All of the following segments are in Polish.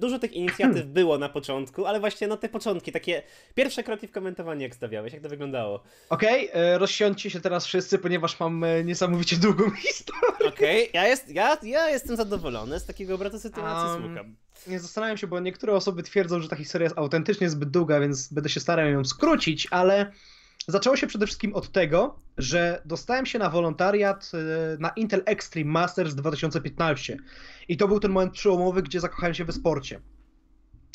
Dużo tych inicjatyw hmm. było na początku, ale właśnie no te początki, takie pierwsze kroki w komentowaniu jak stawiałeś, jak to wyglądało? Okej, okay, e, rozsiądźcie się teraz wszyscy, ponieważ mam e, niesamowicie długą historię. Okej, okay. ja, jest, ja, ja jestem zadowolony z takiego obratu sytuacji, um, słucham. Nie zastanawiam się, bo niektóre osoby twierdzą, że ta historia jest autentycznie zbyt długa, więc będę się starał ją skrócić, ale Zaczęło się przede wszystkim od tego, że dostałem się na wolontariat e, na Intel Extreme Masters 2015. I to był ten moment przełomowy, gdzie zakochałem się we sporcie.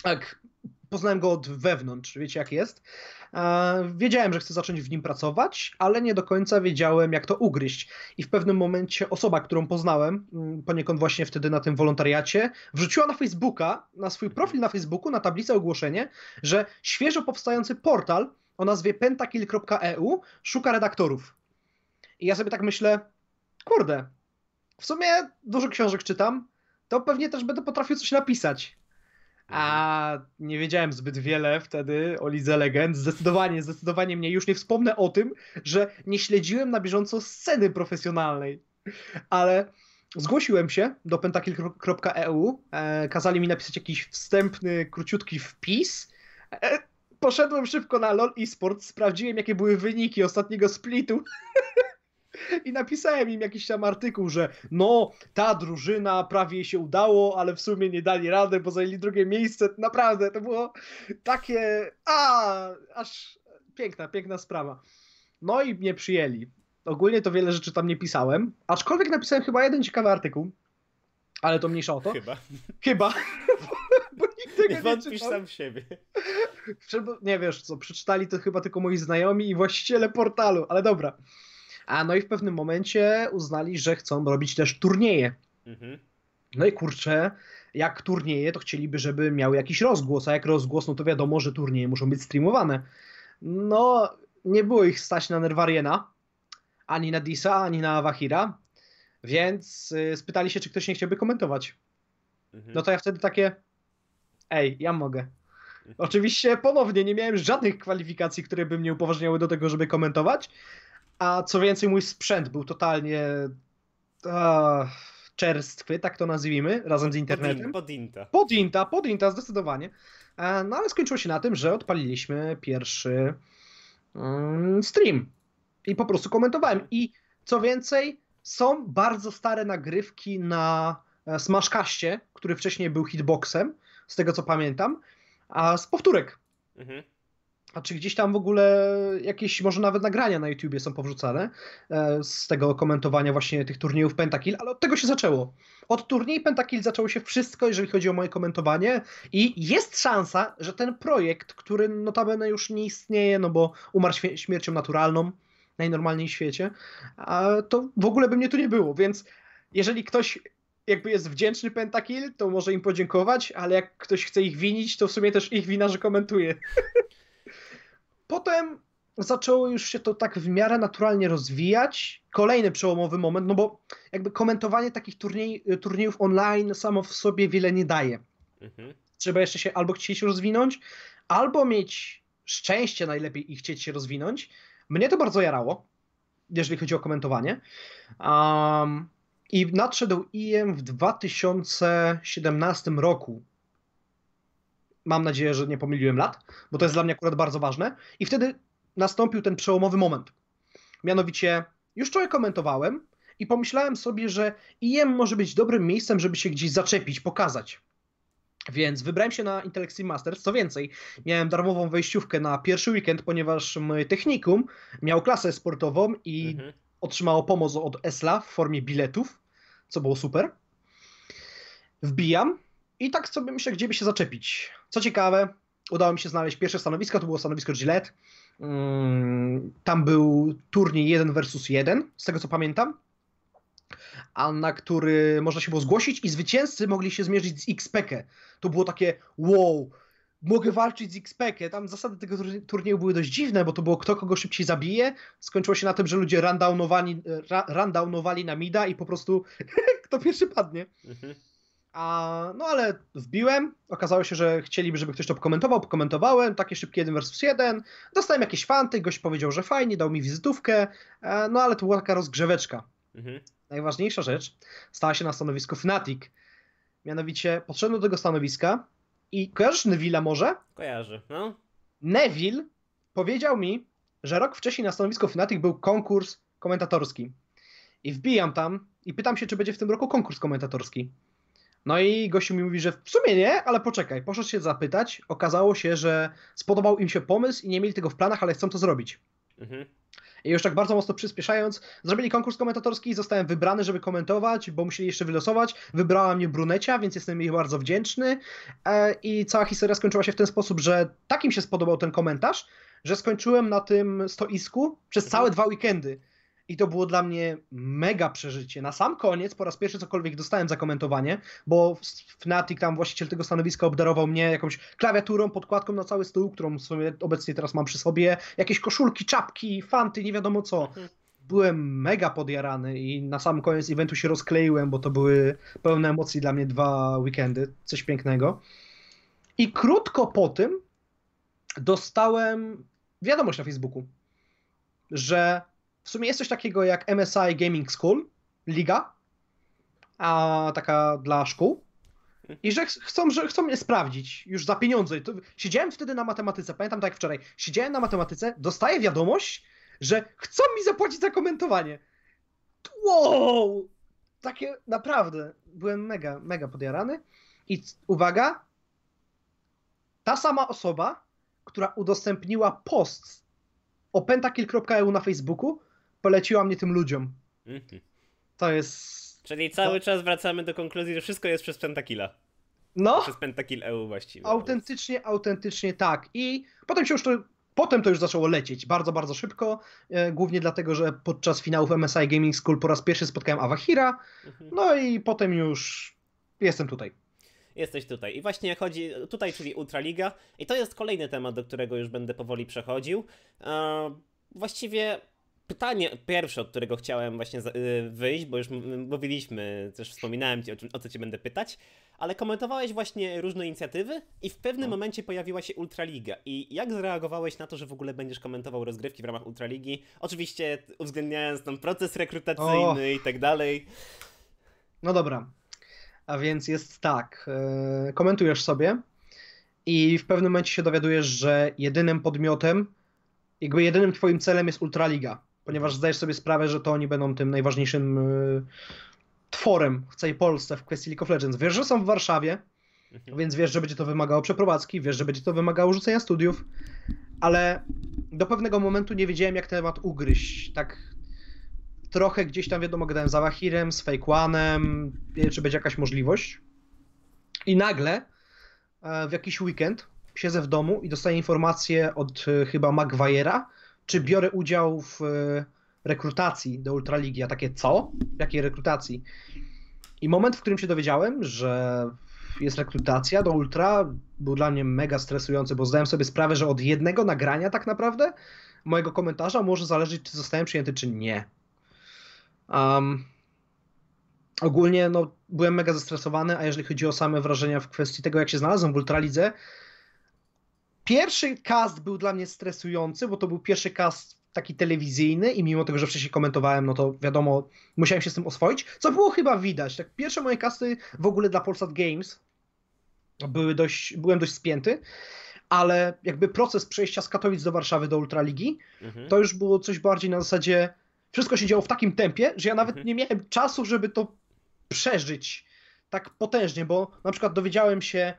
Tak, poznałem go od wewnątrz, wiecie jak jest. Wiedziałem, że chcę zacząć w nim pracować, ale nie do końca wiedziałem, jak to ugryźć. I w pewnym momencie osoba, którą poznałem, mm, poniekąd właśnie wtedy na tym wolontariacie, wrzuciła na Facebooka, na swój profil na Facebooku, na tablicę ogłoszenie, że świeżo powstający portal o nazwie pentakill.eu szuka redaktorów. I ja sobie tak myślę, kurde, w sumie dużo książek czytam, to pewnie też będę potrafił coś napisać. A nie wiedziałem zbyt wiele wtedy o Lidze Legend. Zdecydowanie, zdecydowanie mnie. Już nie wspomnę o tym, że nie śledziłem na bieżąco sceny profesjonalnej. Ale zgłosiłem się do pentakill.eu. E, kazali mi napisać jakiś wstępny, króciutki wpis. Poszedłem szybko na LOL eSport, sprawdziłem jakie były wyniki ostatniego splitu i napisałem im jakiś tam artykuł, że no, ta drużyna prawie się udało, ale w sumie nie dali rady, bo zajęli drugie miejsce. Naprawdę, to było takie, a, aż piękna, piękna sprawa. No i mnie przyjęli. Ogólnie to wiele rzeczy tam nie pisałem, aczkolwiek napisałem chyba jeden ciekawy artykuł, ale to mniejsza o to. Chyba. Chyba. tego nie, wątpisz nie sam w siebie. Nie wiesz co, przeczytali to chyba tylko moi znajomi i właściciele portalu, ale dobra. A no i w pewnym momencie uznali, że chcą robić też turnieje. Mhm. No i kurczę, jak turnieje, to chcieliby, żeby miały jakiś rozgłos, a jak rozgłos, no to wiadomo, że turnieje muszą być streamowane. No, nie było ich stać na Nerwariena, ani na Disa, ani na Wahira, więc y, spytali się, czy ktoś nie chciałby komentować. Mhm. No to ja wtedy takie, ej, ja mogę. Oczywiście ponownie nie miałem żadnych kwalifikacji, które by mnie upoważniały do tego, żeby komentować, a co więcej mój sprzęt był totalnie uh, czerstwy, tak to nazwijmy, razem z internetem. Podinta. Podinta, podinta, zdecydowanie. E, no ale skończyło się na tym, że odpaliliśmy pierwszy um, stream i po prostu komentowałem. I co więcej, są bardzo stare nagrywki na e, Smashcastie, który wcześniej był hitboxem, z tego co pamiętam, a z powtórek. Mhm. A czy gdzieś tam w ogóle jakieś, może nawet nagrania na YouTubie są powrzucane e, z tego komentowania właśnie tych turniejów Pentakill, ale od tego się zaczęło. Od turniej Pentakill zaczęło się wszystko, jeżeli chodzi o moje komentowanie i jest szansa, że ten projekt, który notabene już nie istnieje, no bo umarł śmiercią naturalną, najnormalniej w świecie, to w ogóle by mnie tu nie było, więc jeżeli ktoś jakby jest wdzięczny Pentakill, to może im podziękować, ale jak ktoś chce ich winić, to w sumie też ich wina, że komentuje. Potem zaczęło już się to tak w miarę naturalnie rozwijać. Kolejny przełomowy moment, no bo jakby komentowanie takich turniej, turniejów online samo w sobie wiele nie daje. Mhm. Trzeba jeszcze się albo chcieć rozwinąć, albo mieć szczęście najlepiej i chcieć się rozwinąć. Mnie to bardzo jarało, jeżeli chodzi o komentowanie. Um, I nadszedł IM w 2017 roku Mam nadzieję, że nie pomyliłem lat, bo to jest dla mnie akurat bardzo ważne. I wtedy nastąpił ten przełomowy moment. Mianowicie, już trochę komentowałem i pomyślałem sobie, że IM może być dobrym miejscem, żeby się gdzieś zaczepić, pokazać. Więc wybrałem się na Intel Masters. Co więcej, miałem darmową wejściówkę na pierwszy weekend, ponieważ mój technikum miał klasę sportową i mhm. Otrzymało pomoc od ESLA w formie biletów, co było super. Wbijam i tak sobie myślę, gdzie by się zaczepić. Co ciekawe, udało mi się znaleźć pierwsze stanowisko, to było stanowisko Gillette. Mm, tam był turniej 1 versus 1, z tego co pamiętam, a na który można się było zgłosić i zwycięzcy mogli się zmierzyć z XPK. To było takie wow, mogę walczyć z XPK. Tam zasady tego turnieju były dość dziwne, bo to było kto kogo szybciej zabije. Skończyło się na tym, że ludzie rundownowali, rundownowali na mida i po prostu kto pierwszy padnie. Mhm. A, no ale wbiłem, okazało się, że chcieliby, żeby ktoś to pokomentował, pokomentowałem, takie szybkie 1 versus 1, dostałem jakieś fanty, gość powiedział, że fajnie, dał mi wizytówkę, e, no ale to była taka rozgrzeweczka. Mhm. Najważniejsza rzecz stała się na stanowisku Fnatic. Mianowicie podszedłem do tego stanowiska I kojarzysz Neville'a może? Kojarzy, no. Neville powiedział mi, że rok wcześniej na stanowisku Fnatic był konkurs komentatorski. I wbijam tam i pytam się, czy będzie w tym roku konkurs komentatorski. No i gościu mi mówi, że w sumie nie, ale poczekaj, poszedł się zapytać. Okazało się, że spodobał im się pomysł i nie mieli tego w planach, ale chcą to zrobić. Mhm. I już tak bardzo mocno przyspieszając, zrobili konkurs komentatorski, zostałem wybrany, żeby komentować, bo musieli jeszcze wylosować. Wybrała mnie Brunecia, więc jestem jej bardzo wdzięczny. E, I cała historia skończyła się w ten sposób, że tak im się spodobał ten komentarz, że skończyłem na tym stoisku przez całe dwa weekendy. I to było dla mnie mega przeżycie. Na sam koniec, po raz pierwszy cokolwiek dostałem za komentowanie, bo Fnatic, tam właściciel tego stanowiska, obdarował mnie jakąś klawiaturą, podkładką na cały stół, którą w sumie obecnie teraz mam przy sobie, jakieś koszulki, czapki, fanty, nie wiadomo co. Byłem mega podjarany i na sam koniec eventu się rozkleiłem, bo to były pełne emocji dla mnie dwa weekendy. Coś pięknego. I krótko po tym dostałem wiadomość na Facebooku, że w sumie jest coś takiego jak MSI Gaming School, liga, a taka dla szkół. I że chcą, że chcą mnie sprawdzić już za pieniądze. To, siedziałem wtedy na matematyce, pamiętam tak jak wczoraj. Siedziałem na matematyce, dostaję wiadomość, że chcą mi zapłacić za komentowanie. Wow! Takie naprawdę. Byłem mega, mega podjarany. I uwaga, ta sama osoba, która udostępniła post o pentakill.eu na Facebooku, poleciła mnie tym ludziom. Mhm. To jest. Czyli cały czas wracamy do konkluzji, że wszystko jest przez Pentakilla. No, Przez Pentakill EU właściwie. autentycznie, autentycznie tak. I potem się już to. Potem to już zaczęło lecieć bardzo, bardzo szybko. E, głównie dlatego, że podczas finałów MSI Gaming School po raz pierwszy spotkałem Awahira. Mhm. No i potem już jestem tutaj. Jesteś tutaj. I właśnie jak chodzi tutaj, czyli Ultraliga. I to jest kolejny temat, do którego już będę powoli przechodził. E, właściwie pytanie pierwsze, od którego chciałem właśnie y, wyjść, bo już mówiliśmy, też wspominałem ci, o, czym, o co cię będę pytać, ale komentowałeś właśnie różne inicjatywy i w pewnym No. momencie pojawiła się Ultraliga. I jak zareagowałeś na to, że w ogóle będziesz komentował rozgrywki w ramach Ultraligi? Oczywiście uwzględniając tam proces rekrutacyjny i tak dalej. No dobra. A więc jest tak. e, Komentujesz sobie i w pewnym momencie się dowiadujesz, że jedynym podmiotem, jakby jedynym twoim celem jest Ultraliga, ponieważ zdajesz sobie sprawę, że to oni będą tym najważniejszym e, tworem w całej Polsce w kwestii League of Legends. Wiesz, że są w Warszawie, Mhm. więc wiesz, że będzie to wymagało przeprowadzki, wiesz, że będzie to wymagało rzucenia studiów, ale do pewnego momentu nie wiedziałem, jak temat ugryźć. Tak trochę gdzieś tam, wiadomo, gadałem z Awahirem, z Fake One'em, czy będzie jakaś możliwość. I nagle e, w jakiś weekend siedzę w domu i dostaję informację od e, chyba Maguire'a, czy biorę udział w e, rekrutacji do Ultraligi. A takie, co? W jakiej rekrutacji? I moment, w którym się dowiedziałem, że jest rekrutacja do Ultra, był dla mnie mega stresujący, bo zdałem sobie sprawę, że od jednego nagrania tak naprawdę mojego komentarza może zależeć, czy zostałem przyjęty, czy nie. Um, ogólnie no, byłem mega zestresowany, a jeżeli chodzi o same wrażenia w kwestii tego, jak się znalazłem w Ultralidze, pierwszy cast był dla mnie stresujący, bo to był pierwszy cast taki telewizyjny i mimo tego, że wcześniej komentowałem, no to wiadomo, musiałem się z tym oswoić, co było chyba widać. Tak, pierwsze moje casty w ogóle dla Polsat Games były dość, byłem dość spięty, ale jakby proces przejścia z Katowic do Warszawy do Ultraligi, Mhm. to już było coś bardziej na zasadzie, wszystko się działo w takim tempie, że ja nawet Mhm. nie miałem czasu, żeby to przeżyć tak potężnie, bo na przykład dowiedziałem się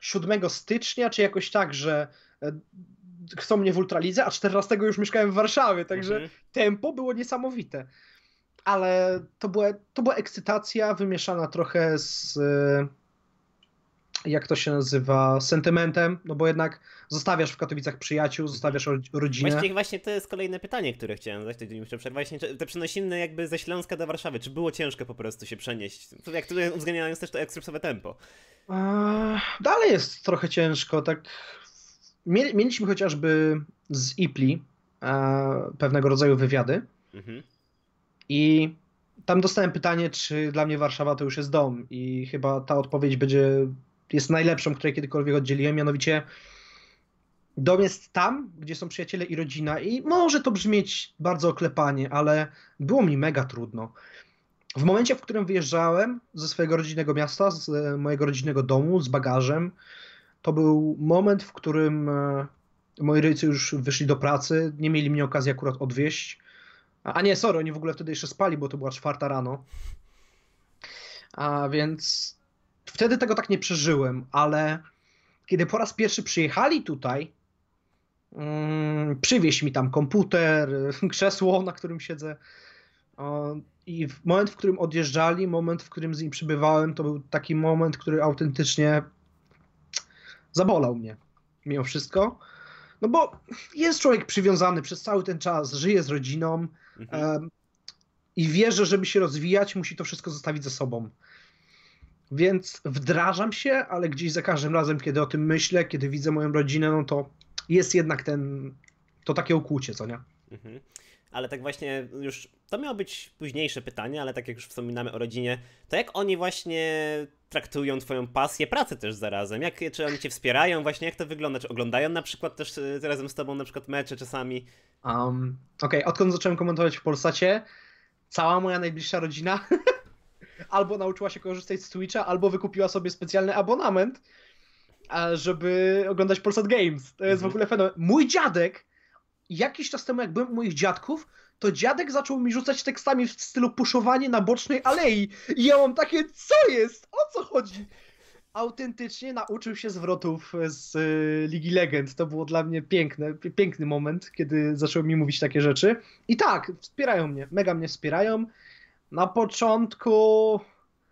7 stycznia, czy jakoś tak, że e, chcą mnie w Ultralidze, a 14 już mieszkałem w Warszawie, także Mhm. tempo było niesamowite. Ale to była, to była ekscytacja wymieszana trochę z. Jak to się nazywa? Sentymentem, no bo jednak zostawiasz w Katowicach przyjaciół, zostawiasz ro- rodzinę. Właśnie, właśnie to jest kolejne pytanie, które chciałem zadać, to muszę przerwać. Te przenosiny jakby ze Śląska do Warszawy, czy było ciężko po prostu się przenieść? To Jak tutaj uwzględniając też to ekstresowe tempo. Eee, Dalej jest trochę ciężko, tak. Mieli- Mieliśmy chociażby z IPLI e, pewnego rodzaju wywiady Mhm. i tam dostałem pytanie, czy dla mnie Warszawa to już jest dom i chyba ta odpowiedź będzie, jest najlepszą, której kiedykolwiek oddzieliłem, mianowicie dom jest tam, gdzie są przyjaciele i rodzina i może to brzmieć bardzo oklepanie, ale było mi mega trudno. W momencie, w którym wyjeżdżałem ze swojego rodzinnego miasta, z e, mojego rodzinnego domu, z bagażem, to był moment, w którym e, moi rodzice już wyszli do pracy, nie mieli mnie okazji akurat odwieźć. A nie, sorry, oni w ogóle wtedy jeszcze spali, bo to była czwarta rano. A więc wtedy tego tak nie przeżyłem, ale kiedy po raz pierwszy przyjechali tutaj, mm, przywieźć mi tam komputer, krzesło, na którym siedzę. I w moment, w którym odjeżdżali, moment, w którym z nimi przybywałem, to był taki moment, który autentycznie zabolał mnie. Mimo wszystko. No bo jest człowiek przywiązany przez cały ten czas, żyje z rodziną mhm. i wie, że żeby się rozwijać, musi to wszystko zostawić ze sobą. Więc wdrażam się, ale gdzieś za każdym razem, kiedy o tym myślę, kiedy widzę moją rodzinę, no to jest jednak ten, to takie ukłucie, co nie? Mhm. Ale tak właśnie już, to miało być późniejsze pytanie, ale tak jak już wspominamy o rodzinie, to jak oni właśnie traktują twoją pasję, pracę też zarazem? Jak, czy oni cię wspierają właśnie? Jak to wygląda? Czy oglądają na przykład też y, razem z tobą na przykład mecze czasami? Um, Okej, okay. odkąd zacząłem komentować w Polsacie, cała moja najbliższa rodzina albo nauczyła się korzystać z Twitcha, albo wykupiła sobie specjalny abonament, żeby oglądać Polsat Games. To jest mhm. w ogóle fenomen. Mój dziadek, jakiś czas temu jak byłem u moich dziadków, to dziadek zaczął mi rzucać tekstami w stylu puszowanie na bocznej alei. I ja mam takie, co jest? O co chodzi? Autentycznie nauczył się zwrotów z y, Ligi Legend. To było dla mnie piękne, piękny moment, kiedy zaczął mi mówić takie rzeczy. I tak, wspierają mnie, mega mnie wspierają na początku,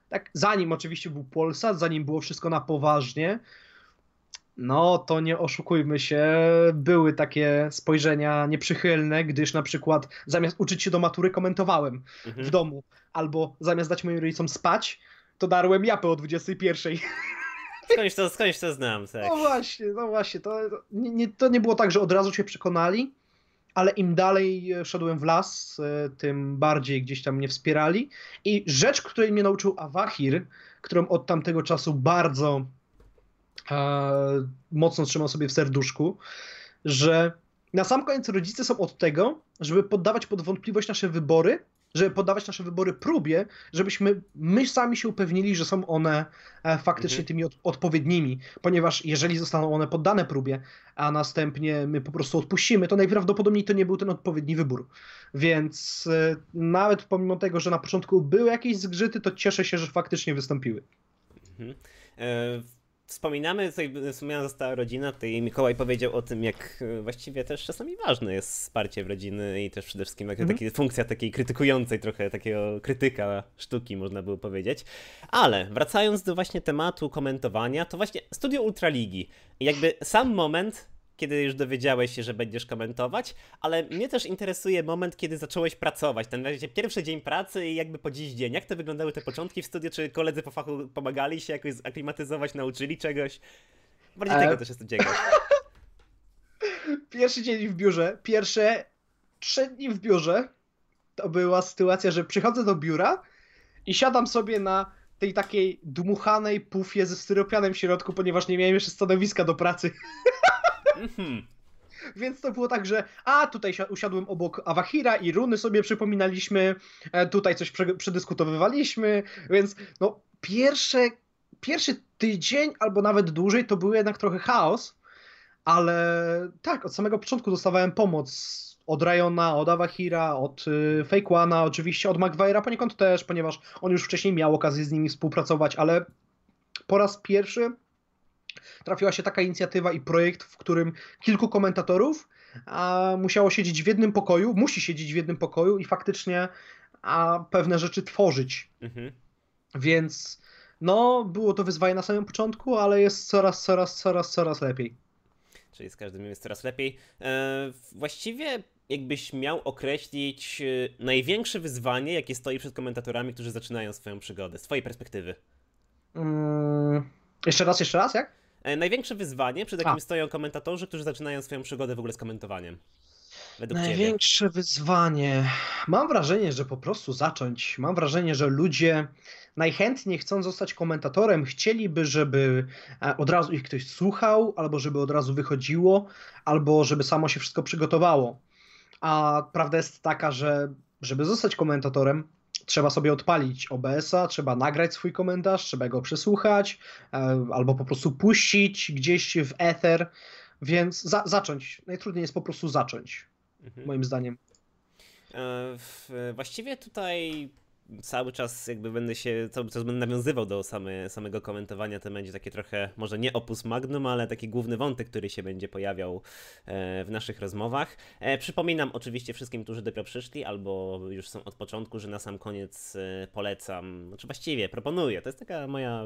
tak zanim oczywiście był Polsat, zanim było wszystko na poważnie, no to nie oszukujmy się, były takie spojrzenia nieprzychylne, gdyż na przykład zamiast uczyć się do matury komentowałem mhm. w domu, albo zamiast dać moim rodzicom spać, to darłem japę o 21. Skądś to, skądś to znam, tak. No właśnie, no właśnie, to, nie, nie, to nie było tak, że od razu się przekonali, ale im dalej e, szedłem w las, e, tym bardziej gdzieś tam mnie wspierali. I rzecz, której mnie nauczył Awahir, którą od tamtego czasu bardzo e, mocno trzymał sobie w serduszku, że na sam koniec rodzice są od tego, żeby poddawać pod wątpliwość nasze wybory, żeby poddawać nasze wybory próbie, żebyśmy my sami się upewnili, że są one e, faktycznie mhm. tymi od, odpowiednimi, ponieważ jeżeli zostaną one poddane próbie, a następnie my po prostu odpuścimy, to najprawdopodobniej to nie był ten odpowiedni wybór. Więc e, nawet pomimo tego, że na początku były jakieś zgrzyty, to cieszę się, że faktycznie wystąpiły. Mhm. E wspominamy, tutaj wspomniana została rodzina, tutaj Mikołaj powiedział o tym, jak e, właściwie też czasami ważne jest wsparcie w rodziny i też przede wszystkim jak, mm. funkcja takiej krytykującej trochę, takiego krytyka sztuki, można było powiedzieć. Ale wracając do właśnie tematu komentowania, to właśnie Studio Ultraligi. Jakby sam moment, kiedy już dowiedziałeś się, że będziesz komentować, ale mnie też interesuje moment, kiedy zacząłeś pracować, ten pierwszy dzień pracy i jakby po dziś dzień. Jak to wyglądały te początki w studiu? Czy koledzy po fachu pomagali się jakoś zaklimatyzować, nauczyli czegoś? Bardziej e... tego też jestem ciekaw. Pierwszy dzień w biurze, pierwsze trzy dni w biurze to była sytuacja, że przychodzę do biura i siadam sobie na tej takiej dmuchanej pufie ze styropianem w środku, ponieważ nie miałem jeszcze stanowiska do pracy. Mhm. Więc to było tak, że a tutaj usiadłem obok Awahira i runy sobie przypominaliśmy, e, tutaj coś przedyskutowywaliśmy, więc no pierwsze, pierwszy tydzień albo nawet dłużej to był jednak trochę chaos, ale tak, od samego początku dostawałem pomoc od Rayona, od Awahira, od y, Fake One'a, oczywiście od McVeigha poniekąd też, ponieważ on już wcześniej miał okazję z nimi współpracować, ale po raz pierwszy trafiła się taka inicjatywa i projekt, w którym kilku komentatorów a, musiało siedzieć w jednym pokoju, musi siedzieć w jednym pokoju i faktycznie a, pewne rzeczy tworzyć. Mhm. Więc no, było to wyzwanie na samym początku, ale jest coraz, coraz, coraz, coraz lepiej. Czyli z każdym jest coraz lepiej. E, właściwie jakbyś miał określić e, największe wyzwanie, jakie stoi przed komentatorami, którzy zaczynają swoją przygodę, z twojej perspektywy? Hmm, jeszcze raz, jeszcze raz, jak? E, największe wyzwanie, przed jakim A. stoją komentatorzy, którzy zaczynają swoją przygodę w ogóle z komentowaniem. Według Największe ciebie. wyzwanie. Mam wrażenie, że po prostu zacząć. Mam wrażenie, że ludzie najchętniej chcą zostać komentatorem, chcieliby, żeby e, od razu ich ktoś słuchał, albo żeby od razu wychodziło, albo żeby samo się wszystko przygotowało. A prawda jest taka, że żeby zostać komentatorem, trzeba sobie odpalić OBS-a, trzeba nagrać swój komentarz, trzeba go przesłuchać, e, albo po prostu puścić gdzieś w ether, więc za zacząć. Najtrudniej jest po prostu zacząć, mhm. moim zdaniem. E, właściwie tutaj cały czas jakby będę się, cały czas będę nawiązywał do same, samego komentowania, to będzie takie trochę, może nie opus magnum, ale taki główny wątek, który się będzie pojawiał e, w naszych rozmowach. E, przypominam oczywiście wszystkim, którzy dopiero przyszli, albo już są od początku, że na sam koniec e, polecam, znaczy właściwie proponuję, to jest taka moja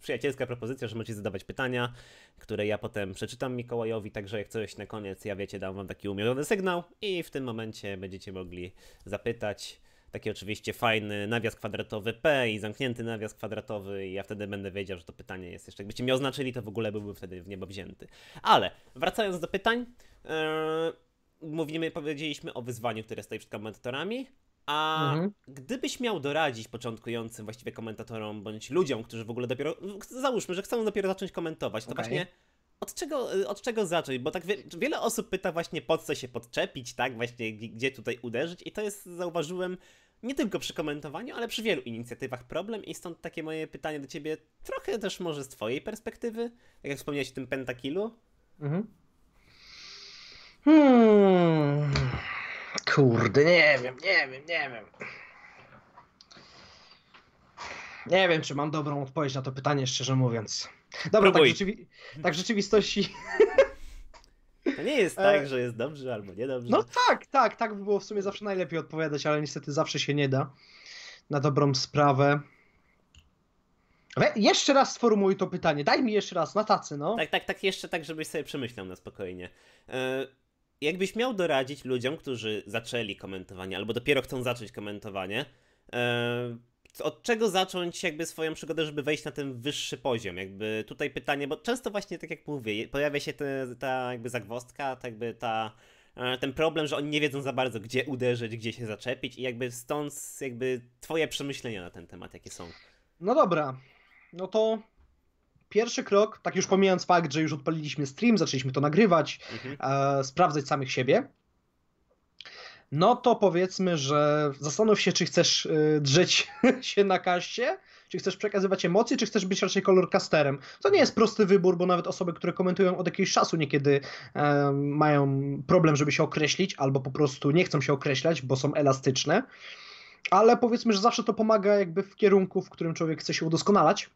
przyjacielska propozycja, że możecie zadawać pytania, które ja potem przeczytam Mikołajowi, także jak coś na koniec, ja wiecie, dam wam taki umiarowy sygnał i w tym momencie będziecie mogli zapytać. Taki oczywiście fajny nawias kwadratowy P i zamknięty nawias kwadratowy i ja wtedy będę wiedział, że to pytanie jest jeszcze. Jakbyście mi oznaczyli, to w ogóle byłby wtedy w niebo wzięty. Ale wracając do pytań, yy, mówimy, powiedzieliśmy o wyzwaniu, które stoi przed komentatorami, a mhm. gdybyś miał doradzić początkującym właściwie komentatorom, bądź ludziom, którzy w ogóle dopiero, załóżmy, że chcą dopiero zacząć komentować, to okay. właśnie od czego, od czego zacząć? Bo tak wie, wiele osób pyta właśnie po co się podczepić, tak? Właśnie gdzie tutaj uderzyć i to jest, zauważyłem, nie tylko przy komentowaniu, ale przy wielu inicjatywach problem i stąd takie moje pytanie do ciebie, trochę też może z twojej perspektywy, tak jak wspomniałeś o tym pentakillu. Mhm. Hmm. Kurde, nie wiem, nie wiem, nie wiem. Nie wiem, czy mam dobrą odpowiedź na to pytanie, szczerze mówiąc. Dobra, tak, rzeczywi tak w rzeczywistości to nie jest tak, e, że jest dobrze albo niedobrze. No tak, tak, tak by było w sumie zawsze najlepiej odpowiadać, ale niestety zawsze się nie da. Na dobrą sprawę. We, jeszcze raz sformułuj to pytanie. Daj mi jeszcze raz na tacy, no. Tak, tak, tak, jeszcze tak, żebyś sobie przemyślał na spokojnie. E, jakbyś miał doradzić ludziom, którzy zaczęli komentowanie albo dopiero chcą zacząć komentowanie, e, od czego zacząć jakby swoją przygodę, żeby wejść na ten wyższy poziom? Jakby tutaj pytanie, bo często właśnie tak jak mówię, pojawia się te, ta jakby zagwostka, ta jakby ta e, ten problem, że oni nie wiedzą za bardzo, gdzie uderzyć, gdzie się zaczepić i jakby stąd jakby twoje przemyślenia na ten temat, jakie są. No dobra, no to pierwszy krok, tak już pomijając fakt, że już odpaliliśmy stream, zaczęliśmy to nagrywać, mhm. e, sprawdzać samych siebie, no to powiedzmy, że zastanów się, czy chcesz y, drzeć się na kaście, czy chcesz przekazywać emocje, czy chcesz być raczej kolorcasterem. To nie jest prosty wybór, bo nawet osoby, które komentują od jakiegoś czasu niekiedy e, mają problem, żeby się określić, albo po prostu nie chcą się określać, bo są elastyczne. Ale powiedzmy, że zawsze to pomaga jakby w kierunku, w którym człowiek chce się udoskonalać.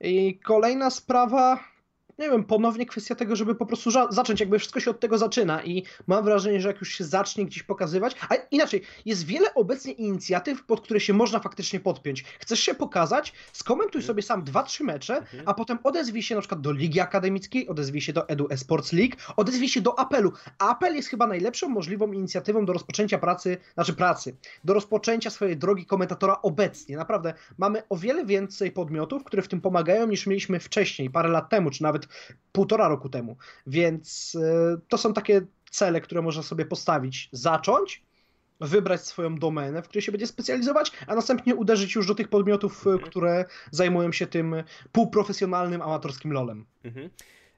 I kolejna sprawa, nie wiem, ponownie kwestia tego, żeby po prostu zacząć, jakby wszystko się od tego zaczyna i mam wrażenie, że jak już się zacznie gdzieś pokazywać, a inaczej, jest wiele obecnie inicjatyw, pod które się można faktycznie podpiąć. Chcesz się pokazać, skomentuj mhm. sobie sam dwa, trzy mecze, mhm. a potem odezwij się na przykład do Ligi Akademickiej, odezwij się do Edu Esports League, odezwij się do Apelu. Apel jest chyba najlepszą możliwą inicjatywą do rozpoczęcia pracy, znaczy pracy, do rozpoczęcia swojej drogi komentatora obecnie. Naprawdę, mamy o wiele więcej podmiotów, które w tym pomagają niż mieliśmy wcześniej, parę lat temu, czy nawet półtora roku temu. Więc e, to są takie cele, które można sobie postawić. Zacząć, wybrać swoją domenę, w której się będzie specjalizować, a następnie uderzyć już do tych podmiotów, mhm. które zajmują się tym półprofesjonalnym, amatorskim lolem. Mhm.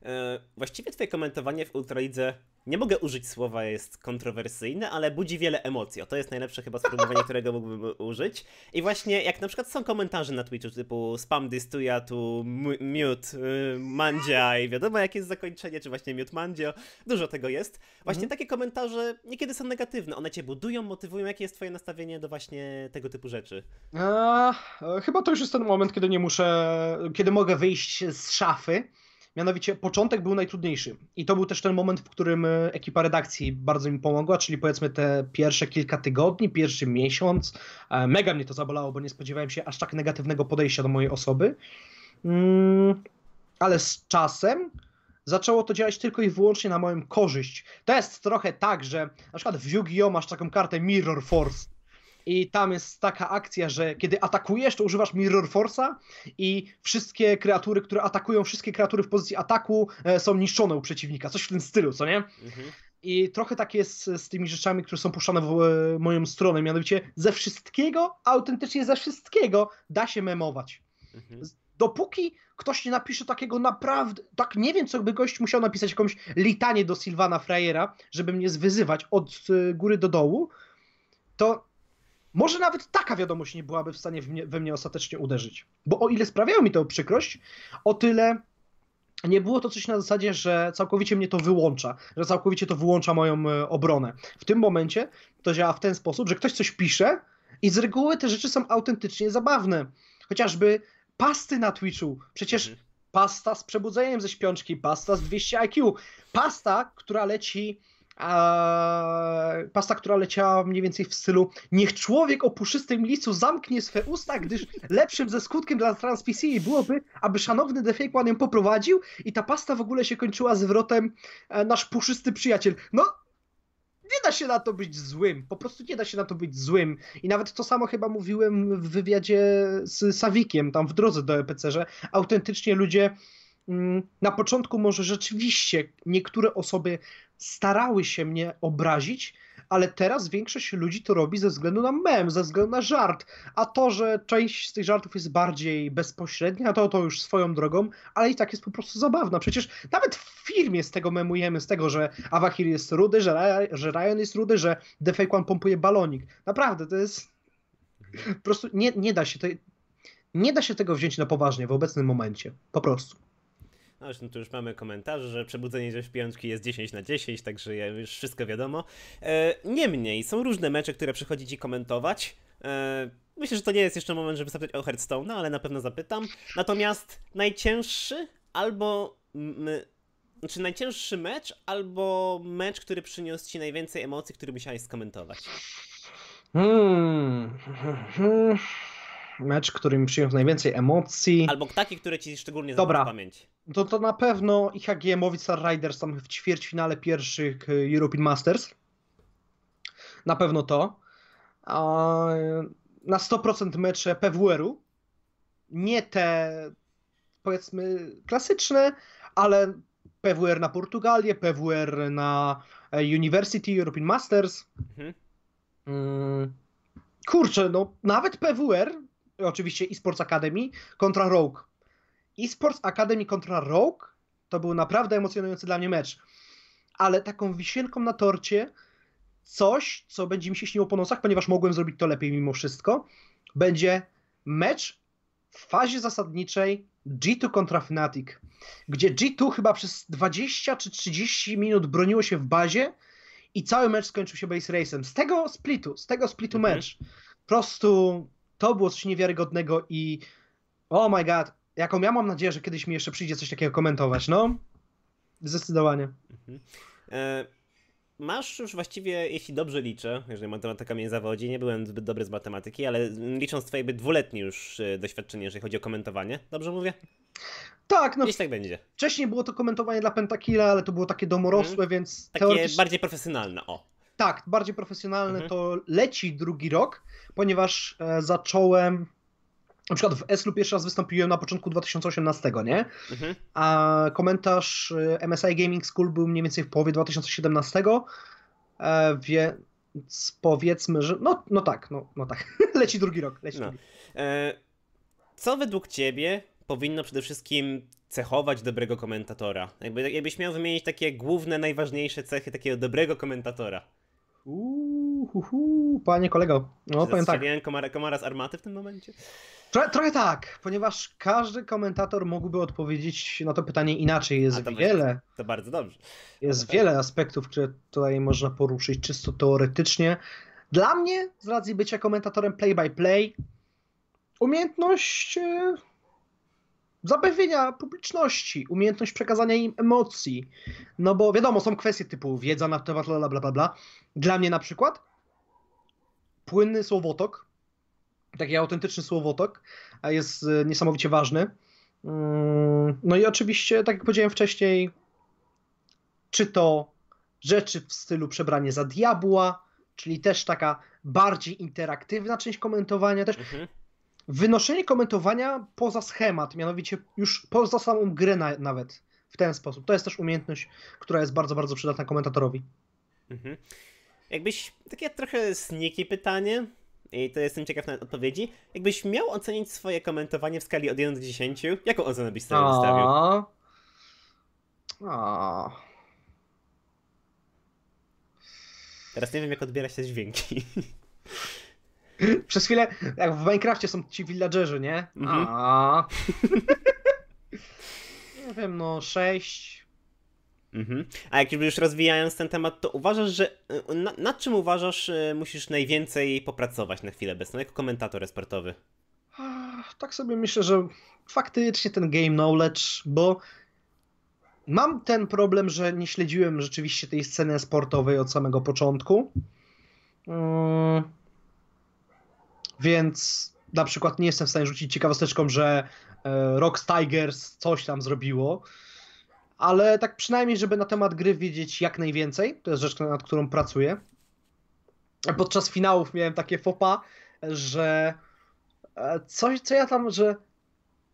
E, właściwie twoje komentowanie w Ultralidze nie mogę użyć słowa jest kontrowersyjne, ale budzi wiele emocji. O, to jest najlepsze chyba sformułowanie, którego mógłbym użyć. I właśnie jak na przykład są komentarze na Twitchu typu spam this to ja tu mute y, mandzia i wiadomo jakie jest zakończenie, czy właśnie mute mandzio. Dużo tego jest. Właśnie mhm. takie komentarze niekiedy są negatywne. One cię budują, motywują. Jakie jest twoje nastawienie do właśnie tego typu rzeczy? A, chyba to już jest ten moment, kiedy nie muszę, kiedy mogę wyjść z szafy Mianowicie początek był najtrudniejszy i to był też ten moment, w którym e, ekipa redakcji bardzo mi pomogła, czyli powiedzmy te pierwsze kilka tygodni, pierwszy miesiąc. E, mega mnie to zabolało, bo nie spodziewałem się aż tak negatywnego podejścia do mojej osoby. Mm, ale z czasem zaczęło to działać tylko i wyłącznie na moją korzyść. To jest trochę tak, że na przykład w Yu-Gi-Oh! masz taką kartę Mirror Force i tam jest taka akcja, że kiedy atakujesz, to używasz Mirror Force'a i wszystkie kreatury, które atakują, wszystkie kreatury w pozycji ataku e, są niszczone u przeciwnika. Coś w tym stylu, co nie? Mhm. I trochę tak jest z tymi rzeczami, które są puszczane w e, moją stronę. Mianowicie ze wszystkiego, autentycznie ze wszystkiego da się memować. Mhm. Dopóki ktoś nie napisze takiego naprawdę, tak nie wiem, co by gość musiał napisać jakąś litanie do Sylwana Freyera, żeby mnie zwyzywać od e, góry do dołu, to może nawet taka wiadomość nie byłaby w stanie mnie, we mnie ostatecznie uderzyć. Bo o ile sprawiało mi to przykrość, o tyle nie było to coś na zasadzie, że całkowicie mnie to wyłącza, że całkowicie to wyłącza moją e, obronę. W tym momencie to działa w ten sposób, że ktoś coś pisze i z reguły te rzeczy są autentycznie zabawne. Chociażby pasty na Twitchu. Przecież mhm. pasta z przebudzeniem ze śpiączki, pasta z 200 IQ, pasta, która leci pasta, która leciała mniej więcej w stylu niech człowiek o puszystym licu zamknie swe usta, gdyż lepszym ze skutkiem dla transmisji byłoby, aby szanowny One ją poprowadził i ta pasta w ogóle się kończyła zwrotem e, nasz puszysty przyjaciel. No, nie da się na to być złym. Po prostu nie da się na to być złym. I nawet to samo chyba mówiłem w wywiadzie z Sawikiem, tam w drodze do EPC, że autentycznie ludzie mm, na początku może rzeczywiście niektóre osoby starały się mnie obrazić, ale teraz większość ludzi to robi ze względu na mem, ze względu na żart. A to, że część z tych żartów jest bardziej bezpośrednia, to to już swoją drogą, ale i tak jest po prostu zabawna. Przecież nawet w filmie z tego memujemy, z tego, że Awahir jest rudy, że, że Ryan jest rudy, że The Fake One pompuje balonik. Naprawdę, to jest... Po prostu nie, nie da się to... Nie da się tego wziąć na poważnie w obecnym momencie. Po prostu. No zresztą tu już mamy komentarz, że przebudzenie ze śpiączki jest 10 na 10, także już wszystko wiadomo. E, niemniej, są różne mecze, które przychodzi ci komentować. E, myślę, że to nie jest jeszcze moment, żeby zapytać o Hearthstone, ale na pewno zapytam. Natomiast najcięższy albo... Znaczy najcięższy mecz, albo mecz, który przyniósł ci najwięcej emocji, który musiałeś skomentować? Hmm. Mecz, który mi przyniósł najwięcej emocji. Albo taki, który ci szczególnie zapadł w pamięć. To, to na pewno IHG Movistar Riders tam w ćwierćfinale pierwszych e, European Masters. Na pewno to. Na 100% mecze PWR-u. Nie te powiedzmy klasyczne, ale PWR na Portugalię, PWR na e, University European Masters. Mhm. Mm, kurczę, no nawet PWR, oczywiście eSports Academy kontra Rogue eSports Academy kontra Rogue to był naprawdę emocjonujący dla mnie mecz. Ale taką wisienką na torcie, coś, co będzie mi się śniło po nosach, ponieważ mogłem zrobić to lepiej mimo wszystko, będzie mecz w fazie zasadniczej G2 kontra Fnatic, gdzie G2 chyba przez 20 czy 30 minut broniło się w bazie i cały mecz skończył się base race'em. Z tego splitu, z tego splitu mhm. mecz. Po prostu to było coś niewiarygodnego i oh my god, jaką ja mam nadzieję, że kiedyś mi jeszcze przyjdzie coś takiego komentować, no. Zdecydowanie. Mhm. E, masz już właściwie, jeśli dobrze liczę, jeżeli matematyka mnie zawodzi, nie byłem zbyt dobry z matematyki, ale licząc twoje dwuletnie już e, doświadczenie, jeżeli chodzi o komentowanie, dobrze mówię? Tak, no. Gdzieś tak będzie. Wcześniej było to komentowanie dla Pentakilla, ale to było takie domorosłe, mhm. więc. Takie teoretycznie... bardziej profesjonalne, o. Tak, bardziej profesjonalne mhm. to leci drugi rok, ponieważ e, zacząłem na przykład w Eslu pierwszy raz wystąpiłem na początku 2018, nie? Mhm. A komentarz y, MSI Gaming School był mniej więcej w połowie 2017, e, więc powiedzmy, że no, no tak, no, no tak, leci drugi rok. Leci no. drugi. E, co według ciebie powinno przede wszystkim cechować dobrego komentatora? Jakby, jakbyś miał wymienić takie główne, najważniejsze cechy takiego dobrego komentatora. Uuu, panie kolego. No, Czy powiem tak. Komara, komara z armaty w tym momencie? Trochę, trochę tak, ponieważ każdy komentator mógłby odpowiedzieć na to pytanie inaczej. Jest to wiele. To bardzo dobrze. Jest wiele aspektów, które tutaj można poruszyć czysto teoretycznie. Dla mnie, z racji bycia komentatorem play-by-play, umiejętność zapewnienia publiczności, umiejętność przekazania im emocji. No bo wiadomo, są kwestie typu wiedza na temat bla bla bla bla. Dla mnie na przykład płynny słowotok taki autentyczny słowotok jest e, niesamowicie ważny. Mm, no i oczywiście, tak jak powiedziałem wcześniej, czy to rzeczy w stylu przebranie za diabła, czyli też taka bardziej interaktywna część komentowania, też mhm. Wynoszenie komentowania poza schemat, mianowicie już poza samą grę na, nawet w ten sposób. To jest też umiejętność, która jest bardzo, bardzo przydatna komentatorowi. Mhm. Jakbyś takie trochę sneaky pytanie, i to jestem ciekaw na odpowiedzi. Jakbyś miał ocenić swoje komentowanie w skali od 1 do 10, jaką ocenę byś sobie wystawił? A. Teraz nie wiem, jak odbierać te dźwięki. Przez chwilę, jak w Minecrafcie są ci villagerzy, nie? Mhm. A. nie wiem, no 6. Mhm. A jak już rozwijając ten temat, to uważasz, że y, na, nad czym uważasz y, musisz najwięcej popracować na chwilę obecną, jako komentator sportowy? Tak sobie myślę, że faktycznie ten game knowledge, bo mam ten problem, że nie śledziłem rzeczywiście tej sceny sportowej od samego początku. Mm. Więc na przykład nie jestem w stanie rzucić ciekawosteczką, że e, Rocks Tigers coś tam zrobiło. Ale tak przynajmniej, żeby na temat gry wiedzieć jak najwięcej, to jest rzecz, nad którą pracuję. Podczas finałów miałem takie fopa, że e, coś, co ja tam, że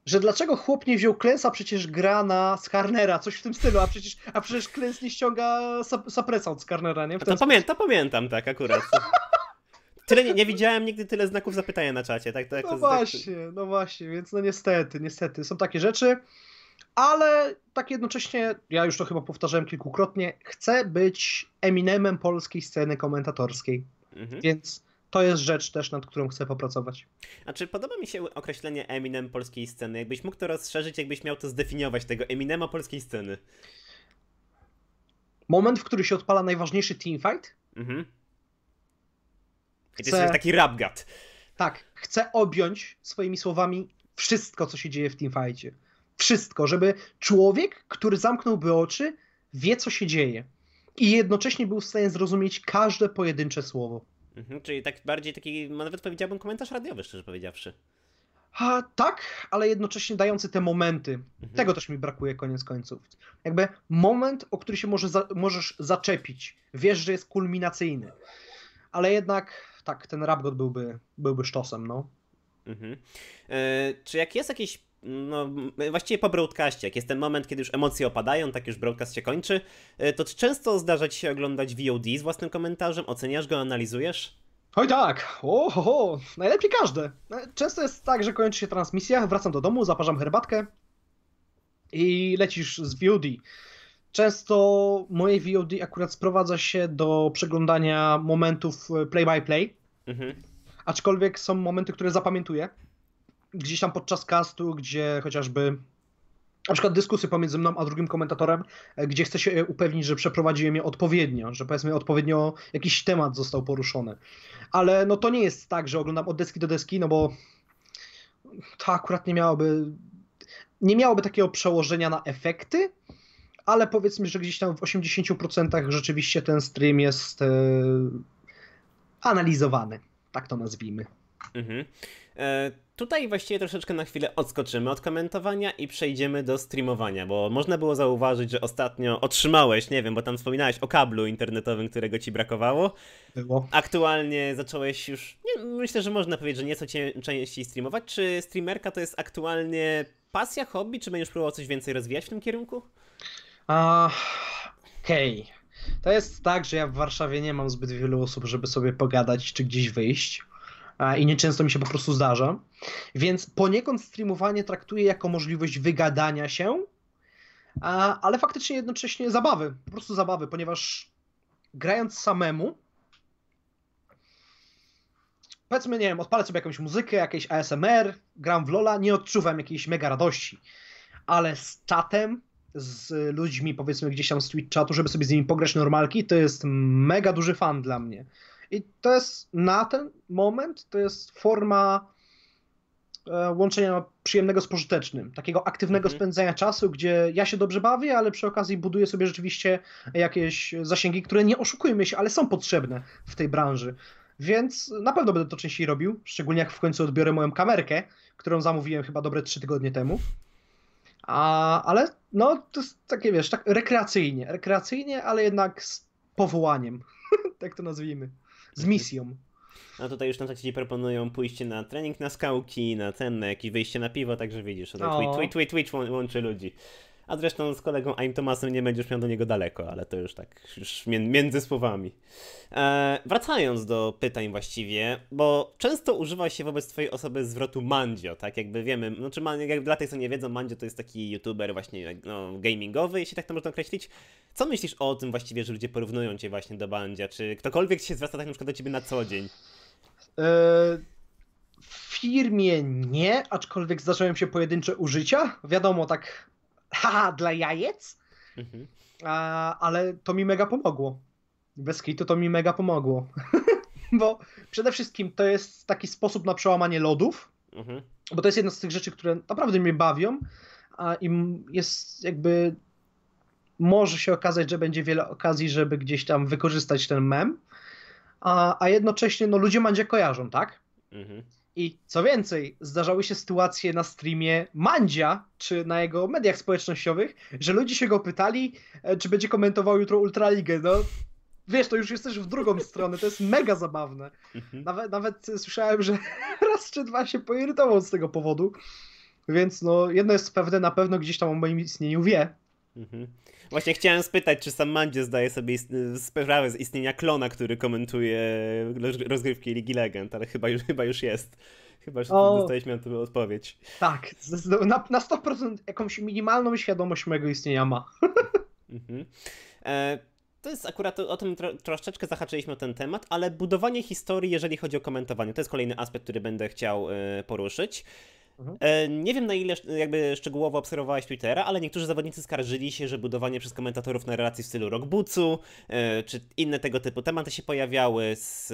że dlaczego chłop nie wziął Klęsa, przecież gra na Skarnera, coś w tym stylu, a przecież, a przecież Klęs nie ściąga Sapresa od Skarnera, nie? To pamiętam, pamiętam, tak, akurat. Tyle nie, nie, widziałem nigdy tyle znaków zapytania na czacie, tak? tak no właśnie, tak... no właśnie, więc no niestety, niestety, są takie rzeczy, ale tak jednocześnie, ja już to chyba powtarzałem kilkukrotnie, chcę być Eminemem polskiej sceny komentatorskiej, mhm. więc to jest rzecz też, nad którą chcę popracować. A czy podoba mi się określenie Eminem polskiej sceny? Jakbyś mógł to rozszerzyć, jakbyś miał to zdefiniować, tego Eminema polskiej sceny? Moment, w którym się odpala najważniejszy teamfight. Mhm. To jest taki rapgat. Tak, chcę objąć swoimi słowami wszystko, co się dzieje w teamfightie. Wszystko, żeby człowiek, który zamknąłby oczy, wie, co się dzieje. I jednocześnie był w stanie zrozumieć każde pojedyncze słowo. Mhm, czyli tak bardziej taki, no nawet powiedziałbym, komentarz radiowy, szczerze powiedziawszy. A, tak, ale jednocześnie dający te momenty. Mhm. Tego też mi brakuje koniec końców. Jakby moment, o który się może za, możesz zaczepić. Wiesz, że jest kulminacyjny. Ale jednak, tak, ten rap god byłby, byłby sztosem, no. Mhm. E, czy jak jest jakiś no, właściwie po broadcaście, jak jest ten moment, kiedy już emocje opadają, tak już broadcast się kończy, e, to czy często zdarza ci się oglądać VOD z własnym komentarzem? Oceniasz go, analizujesz? Oj tak, oho, najlepiej każde. Często jest tak, że kończy się transmisja, wracam do domu, zaparzam herbatkę i lecisz z VOD. Często moje VOD akurat sprowadza się do przeglądania momentów play-by-play, play, mhm. aczkolwiek są momenty, które zapamiętuję gdzieś tam podczas castu, gdzie chociażby na przykład dyskusje pomiędzy mną a drugim komentatorem, e, gdzie chcę się upewnić, że przeprowadziłem je odpowiednio, że powiedzmy odpowiednio jakiś temat został poruszony. Ale no to nie jest tak, że oglądam od deski do deski, no bo to akurat nie miałoby nie miałoby takiego przełożenia na efekty, ale powiedzmy, że gdzieś tam w 80% rzeczywiście ten stream jest e, analizowany, tak to nazwijmy. Mhm. E, tutaj właściwie troszeczkę na chwilę odskoczymy od komentowania i przejdziemy do streamowania, bo można było zauważyć, że ostatnio otrzymałeś, nie wiem, bo tam wspominałeś o kablu internetowym, którego ci brakowało. Było. Aktualnie zacząłeś już, nie, myślę, że można powiedzieć, że nieco cię, częściej streamować. Czy streamerka to jest aktualnie pasja, hobby, czy będziesz próbował coś więcej rozwijać w tym kierunku? Okej. Okay. To jest tak, że ja w Warszawie nie mam zbyt wielu osób, żeby sobie pogadać czy gdzieś wyjść i nieczęsto mi się po prostu zdarza. Więc poniekąd streamowanie traktuję jako możliwość wygadania się, ale faktycznie jednocześnie zabawy, po prostu zabawy, ponieważ grając samemu, powiedzmy, nie wiem, odpalę sobie jakąś muzykę, jakieś ASMR, gram w Lola, nie odczuwam jakiejś mega radości, ale z czatem, z ludźmi, powiedzmy gdzieś tam z Twitch chatu, żeby sobie z nimi pograć normalki, to jest mega duży fan dla mnie. I to jest na ten moment, to jest forma e, łączenia przyjemnego z pożytecznym, takiego aktywnego mhm. spędzania czasu, gdzie ja się dobrze bawię, ale przy okazji buduję sobie rzeczywiście jakieś zasięgi, które nie oszukujmy się, ale są potrzebne w tej branży. Więc na pewno będę to częściej robił, szczególnie jak w końcu odbiorę moją kamerkę, którą zamówiłem chyba dobre trzy tygodnie temu. A, ale no, to jest takie, wiesz, tak rekreacyjnie, rekreacyjnie, ale jednak z powołaniem, tak to nazwijmy z misją. No tutaj już na czacie ci proponują pójście na trening na skałki, na ten, na jakieś wyjście na piwo, także widzisz. Twitch, Twitch, Twitch, Twitch łączy ludzi. A zresztą z kolegą Aim Tomasem nie będziesz miał do niego daleko, ale to już tak już między słowami. E, wracając do pytań właściwie, bo często używa się wobec twojej osoby zwrotu Mandzio, tak jakby wiemy, znaczy jak dla tych co nie wiedzą, Mandzio to jest taki youtuber właśnie no, gamingowy, jeśli tak to można określić. Co myślisz o tym właściwie, że ludzie porównują cię właśnie do Mandzia? Czy ktokolwiek się zwraca tak na przykład do ciebie na co dzień? w firmie nie, aczkolwiek zdarzają się pojedyncze użycia. Wiadomo, tak haha, dla jajec. Mhm. A, ale to mi mega pomogło. Bez kitu to mi mega pomogło. Bo przede wszystkim to jest taki sposób na przełamanie lodów. Mhm. Bo to jest jedna z tych rzeczy, które naprawdę mnie bawią. A im jest jakby. Może się okazać, że będzie wiele okazji, żeby gdzieś tam wykorzystać ten mem. A, a jednocześnie no, ludzie Mandzie kojarzą, tak? Mhm. I co więcej, zdarzały się sytuacje na streamie Mandzia, czy na jego mediach społecznościowych, że ludzie się go pytali, e, czy będzie komentował jutro Ultraligę. No, wiesz, to już jest też w drugą stronę, to jest mega zabawne. Mhm. Nawet, nawet słyszałem, że raz czy dwa się poirytował z tego powodu. Więc no, jedno jest pewne, na pewno gdzieś tam o moim istnieniu wie. Mhm. Właśnie chciałem spytać, czy sam Mandzie zdaje sobie sprawę z istnienia klona, który komentuje rozgrywki Ligi Legend, ale chyba już, chyba już jest. Chyba, że o, dostaliśmy na to odpowiedź. Tak, na, na 100% jakąś minimalną świadomość mojego istnienia ma. Mhm. E, to jest akurat o tym tro, troszeczkę zahaczyliśmy o ten temat, ale budowanie historii, jeżeli chodzi o komentowanie, to jest kolejny aspekt, który będę chciał y, poruszyć. Mhm. E, nie wiem na ile jakby szczegółowo obserwowałeś Twittera, ale niektórzy zawodnicy skarżyli się, że budowanie przez komentatorów narracji w stylu rockboocu, e, czy inne tego typu tematy się pojawiały, z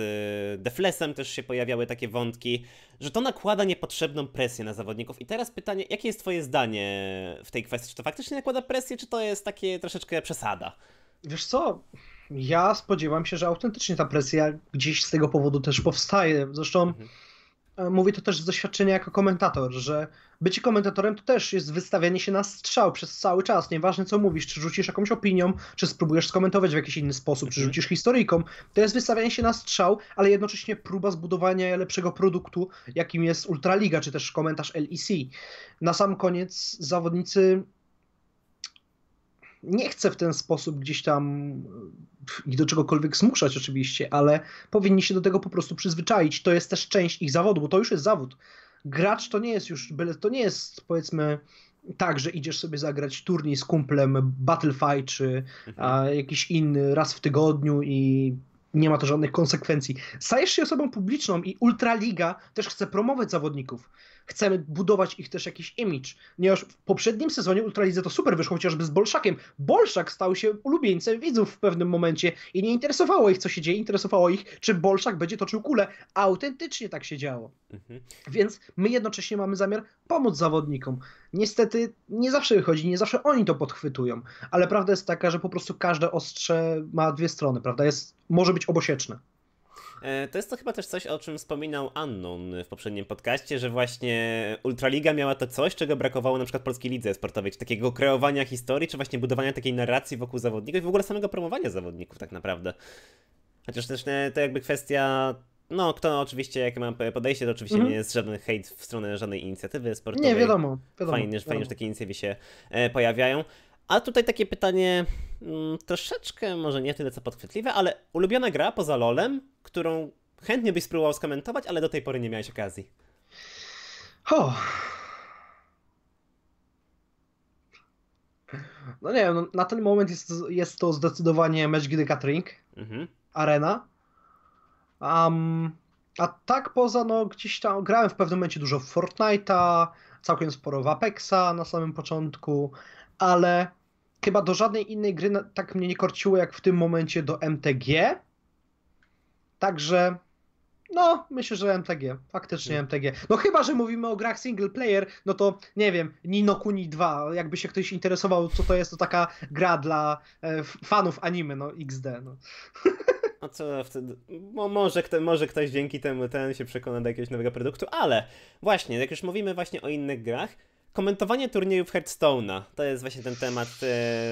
Deflesem też się pojawiały takie wątki, że to nakłada niepotrzebną presję na zawodników. I teraz pytanie, jakie jest twoje zdanie w tej kwestii? Czy to faktycznie nakłada presję, czy to jest takie troszeczkę przesada? Wiesz co, ja spodziewam się, że autentycznie ta presja gdzieś z tego powodu też powstaje. Zresztą mhm mówię to też z doświadczenia jako komentator, że bycie komentatorem to też jest wystawianie się na strzał przez cały czas. Nieważne co mówisz, czy rzucisz jakąś opinią, czy spróbujesz skomentować w jakiś inny sposób, czy mhm. rzucisz historyjką. To jest wystawianie się na strzał, ale jednocześnie próba zbudowania lepszego produktu, jakim jest Ultraliga, czy też komentarz LEC. Na sam koniec zawodnicy nie chcę w ten sposób gdzieś tam ich do czegokolwiek zmuszać oczywiście, ale powinni się do tego po prostu przyzwyczaić. To jest też część ich zawodu, bo to już jest zawód. Gracz to nie jest już, to nie jest powiedzmy tak, że idziesz sobie zagrać turniej z kumplem Battlefight czy mhm. jakiś inny raz w tygodniu i nie ma to żadnych konsekwencji. Stajesz się osobą publiczną i Ultraliga też chce promować zawodników chcemy budować ich też jakiś image. Ponieważ w poprzednim sezonie Ultralidze to super wyszło, chociażby z Bolszakiem. Bolszak stał się ulubieńcem widzów w pewnym momencie i nie interesowało ich, co się dzieje, interesowało ich, czy Bolszak będzie toczył kulę. Autentycznie tak się działo. Mhm. Więc my jednocześnie mamy zamiar pomóc zawodnikom. Niestety nie zawsze wychodzi, nie zawsze oni to podchwytują, ale prawda jest taka, że po prostu każde ostrze ma dwie strony, prawda? Jest, może być obosieczne. E, to jest to chyba też coś, o czym wspominał Annon w poprzednim podcaście, że właśnie Ultraliga miała to coś, czego brakowało na przykład polskiej lidze sportowej, czy takiego kreowania historii, czy właśnie budowania takiej narracji wokół zawodników i w ogóle samego promowania zawodników tak naprawdę. Chociaż też e, to jakby kwestia no, kto oczywiście, jakie mam podejście, to oczywiście mm -hmm. nie jest żaden hejt w stronę żadnej inicjatywy sportowej. Nie, wiadomo. wiadomo fajnie, wiadomo. fajnie, że takie inicjatywy się e, pojawiają. A tutaj takie pytanie mm, troszeczkę, może nie tyle co podchwytliwe, ale ulubiona gra poza LoLem, którą chętnie byś spróbował skomentować, ale do tej pory nie miałeś okazji. Oh. No nie wiem, no, na ten moment jest, jest to zdecydowanie Match the Catering, mhm. Arena. Um, a tak poza, no gdzieś tam grałem w pewnym momencie dużo w Fortnite'a, całkiem sporo w Apexa na samym początku, ale chyba do żadnej innej gry tak mnie nie korciło jak w tym momencie do MTG. Także no, myślę, że MTG. Faktycznie. MTG. No chyba, że mówimy o grach single player, no to nie wiem, Nino Kuni 2. Jakby się ktoś interesował, co to jest, to taka gra dla e, fanów anime, no XD. No. A co wtedy? może, kto, może ktoś dzięki temu ten się przekona do jakiegoś nowego produktu, ale właśnie, jak już mówimy właśnie o innych grach, komentowanie turniejów Hearthstone'a. To jest właśnie ten temat,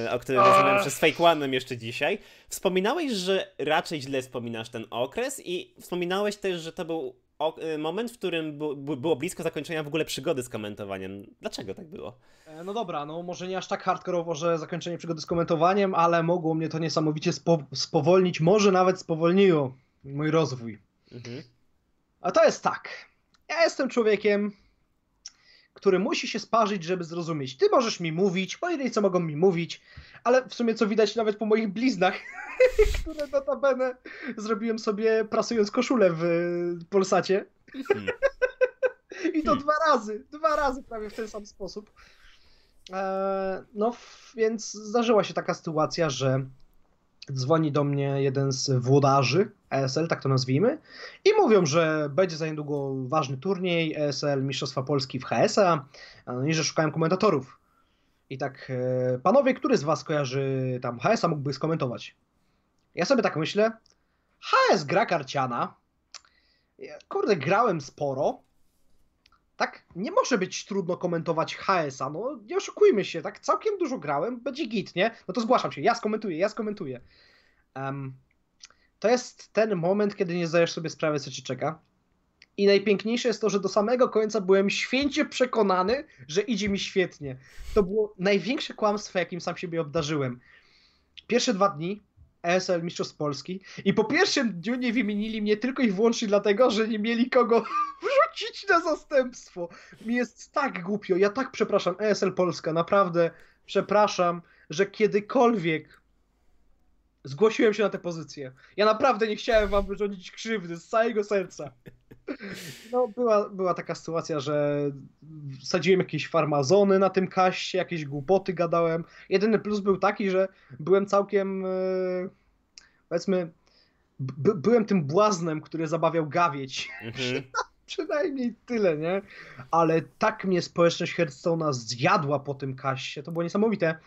e, o którym rozmawiałem przez Fake One'em jeszcze dzisiaj. Wspominałeś, że raczej źle wspominasz ten okres i wspominałeś też, że to był e, moment, w którym było blisko zakończenia w ogóle przygody z komentowaniem. Dlaczego tak było? E, no dobra, no może nie aż tak hardkorowo, że zakończenie przygody z komentowaniem, ale mogło mnie to niesamowicie spo spowolnić, może nawet spowolniło mój rozwój. Mhm. A to jest tak. Ja jestem człowiekiem, który musi się sparzyć, żeby zrozumieć. Ty możesz mi mówić, moi co mogą mi mówić, ale w sumie co widać nawet po moich bliznach, które notabene zrobiłem sobie prasując koszulę w Polsacie. Hmm. I to hmm. dwa razy, dwa razy prawie w ten sam sposób. E, no więc zdarzyła się taka sytuacja, że dzwoni do mnie jeden z włodarzy ESL, tak to nazwijmy, i mówią, że będzie za niedługo ważny turniej ESL Mistrzostwa Polski w HS-a no i że szukają komentatorów. I tak, e, panowie, który z was kojarzy tam HS-a mógłby skomentować? Ja sobie tak myślę, HS gra karciana, kurde, grałem sporo, tak, nie może być trudno komentować HS-a, no nie oszukujmy się, tak, całkiem dużo grałem, będzie git, nie? No to zgłaszam się, ja skomentuję, ja skomentuję. Um, to jest ten moment, kiedy nie zdajesz sobie sprawy, co ci czeka. I najpiękniejsze jest to, że do samego końca byłem święcie przekonany, że idzie mi świetnie. To było największe kłamstwo, jakim sam siebie obdarzyłem. Pierwsze dwa dni ESL Mistrzostw Polski i po pierwszym dniu nie wymienili mnie tylko i wyłącznie dlatego, że nie mieli kogo wrzucić na zastępstwo. Mi jest tak głupio, ja tak przepraszam ESL Polska, naprawdę przepraszam, że kiedykolwiek zgłosiłem się na tę pozycję. Ja naprawdę nie chciałem wam wyrządzić krzywdy z całego serca. No, była, była taka sytuacja, że sadziłem jakieś farmazony na tym kaście, jakieś głupoty gadałem. Jedyny plus był taki, że byłem całkiem, e, powiedzmy, byłem tym błaznem, który zabawiał gawieć. Mhm. Przynajmniej tyle, nie? Ale tak mnie społeczność Hearthstone'a zjadła po tym kaście, to było niesamowite.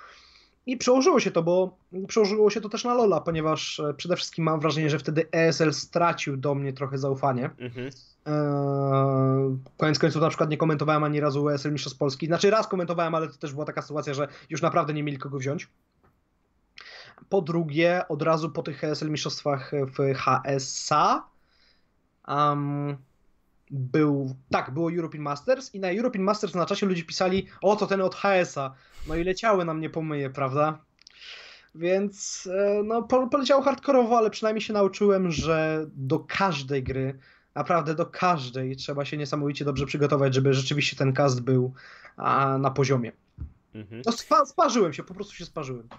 I przełożyło się to, bo przełożyło się to też na Lola, ponieważ e, przede wszystkim mam wrażenie, że wtedy ESL stracił do mnie trochę zaufanie. Mhm. Eee, koniec końców na przykład nie komentowałem ani razu ESL Mistrzostw Polski. Znaczy raz komentowałem, ale to też była taka sytuacja, że już naprawdę nie mieli kogo wziąć. Po drugie, od razu po tych ESL Mistrzostwach w HSA um, był, tak, było European Masters i na European Masters na czasie ludzie pisali, o to ten od HS-a, no i leciały na mnie pomyje, prawda? Więc e, no, poleciało hardkorowo, ale przynajmniej się nauczyłem, że do każdej gry, naprawdę do każdej trzeba się niesamowicie dobrze przygotować, żeby rzeczywiście ten cast był a, na poziomie. Mhm. No, spa sparzyłem się, po prostu się sparzyłem.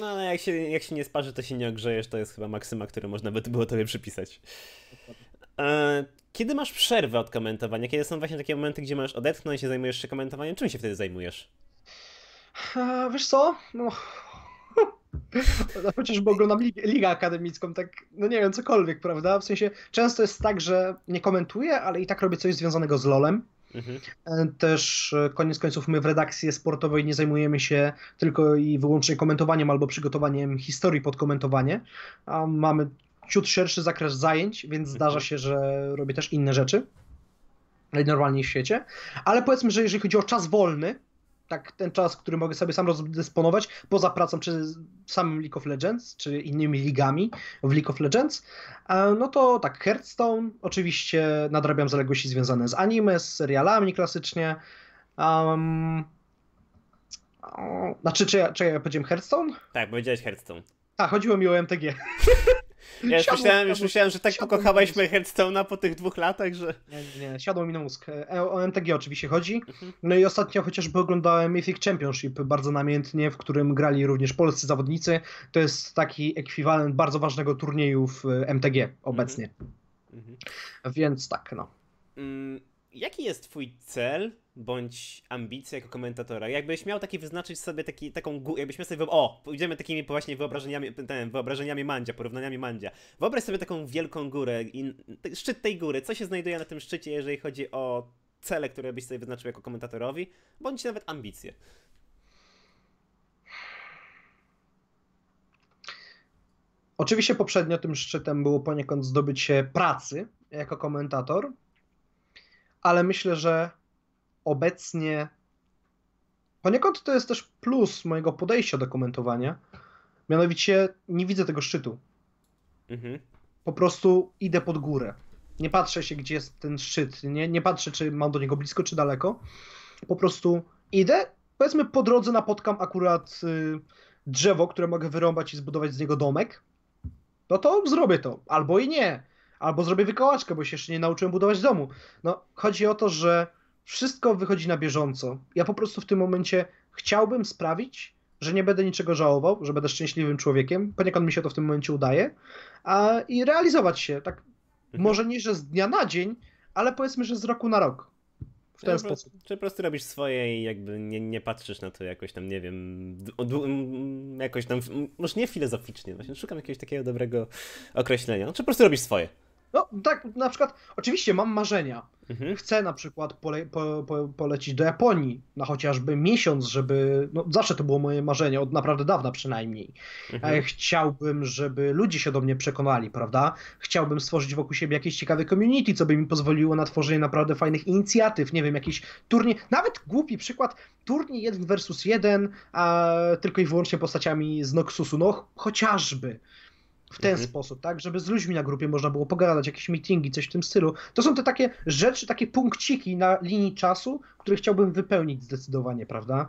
No ale jak się, jak się nie sparzy, to się nie ogrzejesz, to jest chyba maksyma, które można by było tobie przypisać. E, kiedy masz przerwę od komentowania? Kiedy są właśnie takie momenty, gdzie możesz odetchnąć i zajmujesz się komentowaniem? Czym się wtedy zajmujesz? E, wiesz co? No, no chociażby oglądam ligę, ligę akademicką, tak, no nie wiem, cokolwiek, prawda? W sensie często jest tak, że nie komentuję, ale i tak robię coś związanego z LOLem. Mhm. E, też e, koniec końców my w redakcji sportowej nie zajmujemy się tylko i wyłącznie komentowaniem albo przygotowaniem historii pod komentowanie, a mamy ciut szerszy zakres zajęć, więc zdarza mhm. się, że robię też inne rzeczy normalnie w świecie, ale powiedzmy, że jeżeli chodzi o czas wolny, tak ten czas, który mogę sobie sam rozdysponować, poza pracą przy samym League of Legends, czy innymi ligami w League of Legends, no to tak, Hearthstone, oczywiście nadrabiam zaległości związane z anime, z serialami klasycznie, um, znaczy, czy ja, czy ja powiedziałem Hearthstone? Tak, powiedziałeś Hearthstone. A, chodziło mi o MTG. Ja już myślałem, już myślałem, że tak pokochałeś Hearthstone'a po tych dwóch latach, że... Nie, nie, siadło mi na mózg. E, o MTG oczywiście chodzi. Mhm. No i ostatnio chociażby oglądałem Mythic Championship bardzo namiętnie, w którym grali również polscy zawodnicy. To jest taki ekwiwalent bardzo ważnego turnieju w MTG obecnie. Mhm. Więc tak, no. Mm, jaki jest twój cel bądź ambicja jako komentatora? Jakbyś miał taki wyznaczyć sobie taki, taką, jakbyś miał sobie, o, pójdziemy takimi właśnie wyobrażeniami, ten, wyobrażeniami Mandzia, porównaniami Mandzia. Wyobraź sobie taką wielką górę i szczyt tej góry, co się znajduje na tym szczycie, jeżeli chodzi o cele, które byś sobie wyznaczył jako komentatorowi, bądź nawet ambicje. Oczywiście poprzednio tym szczytem było poniekąd zdobycie pracy jako komentator, ale myślę, że obecnie poniekąd to jest też plus mojego podejścia do komentowania. Mianowicie nie widzę tego szczytu. Mhm. Po prostu idę pod górę. Nie patrzę się, gdzie jest ten szczyt. Nie, nie patrzę, czy mam do niego blisko, czy daleko. Po prostu idę. Powiedzmy, po drodze napotkam akurat y, drzewo, które mogę wyrąbać i zbudować z niego domek. No to zrobię to. Albo i nie. Albo zrobię wykołaczkę, bo się jeszcze nie nauczyłem budować domu. No, chodzi o to, że wszystko wychodzi na bieżąco. Ja po prostu w tym momencie chciałbym sprawić, że nie będę niczego żałował, że będę szczęśliwym człowiekiem. Poniekąd mi się to w tym momencie udaje. A, I realizować się. Tak, mhm. może nie, że z dnia na dzień, ale powiedzmy, że z roku na rok. W ten sposób. Czy po prostu robisz swoje i jakby nie, nie patrzysz na to jakoś tam, nie wiem, jakoś tam, może nie filozoficznie, właśnie szukam jakiegoś takiego dobrego określenia. Czy po prostu robisz swoje. No tak, na przykład, oczywiście mam marzenia. Mhm. Chcę na przykład pole, po, po, polecić do Japonii na chociażby miesiąc, żeby. No, zawsze to było moje marzenie, od naprawdę dawna przynajmniej. Mhm. E, chciałbym, żeby ludzie się do mnie przekonali, prawda? Chciałbym stworzyć wokół siebie jakieś ciekawe community, co by mi pozwoliło na tworzenie naprawdę fajnych inicjatyw. Nie wiem, jakiś turniej, nawet głupi przykład, turniej 1 versus 1, a tylko i wyłącznie postaciami z Noxusu, no chociażby w ten mhm. sposób, tak? Żeby z ludźmi na grupie można było pogadać, jakieś meetingi, coś w tym stylu. To są te takie rzeczy, takie punkciki na linii czasu, które chciałbym wypełnić zdecydowanie, prawda?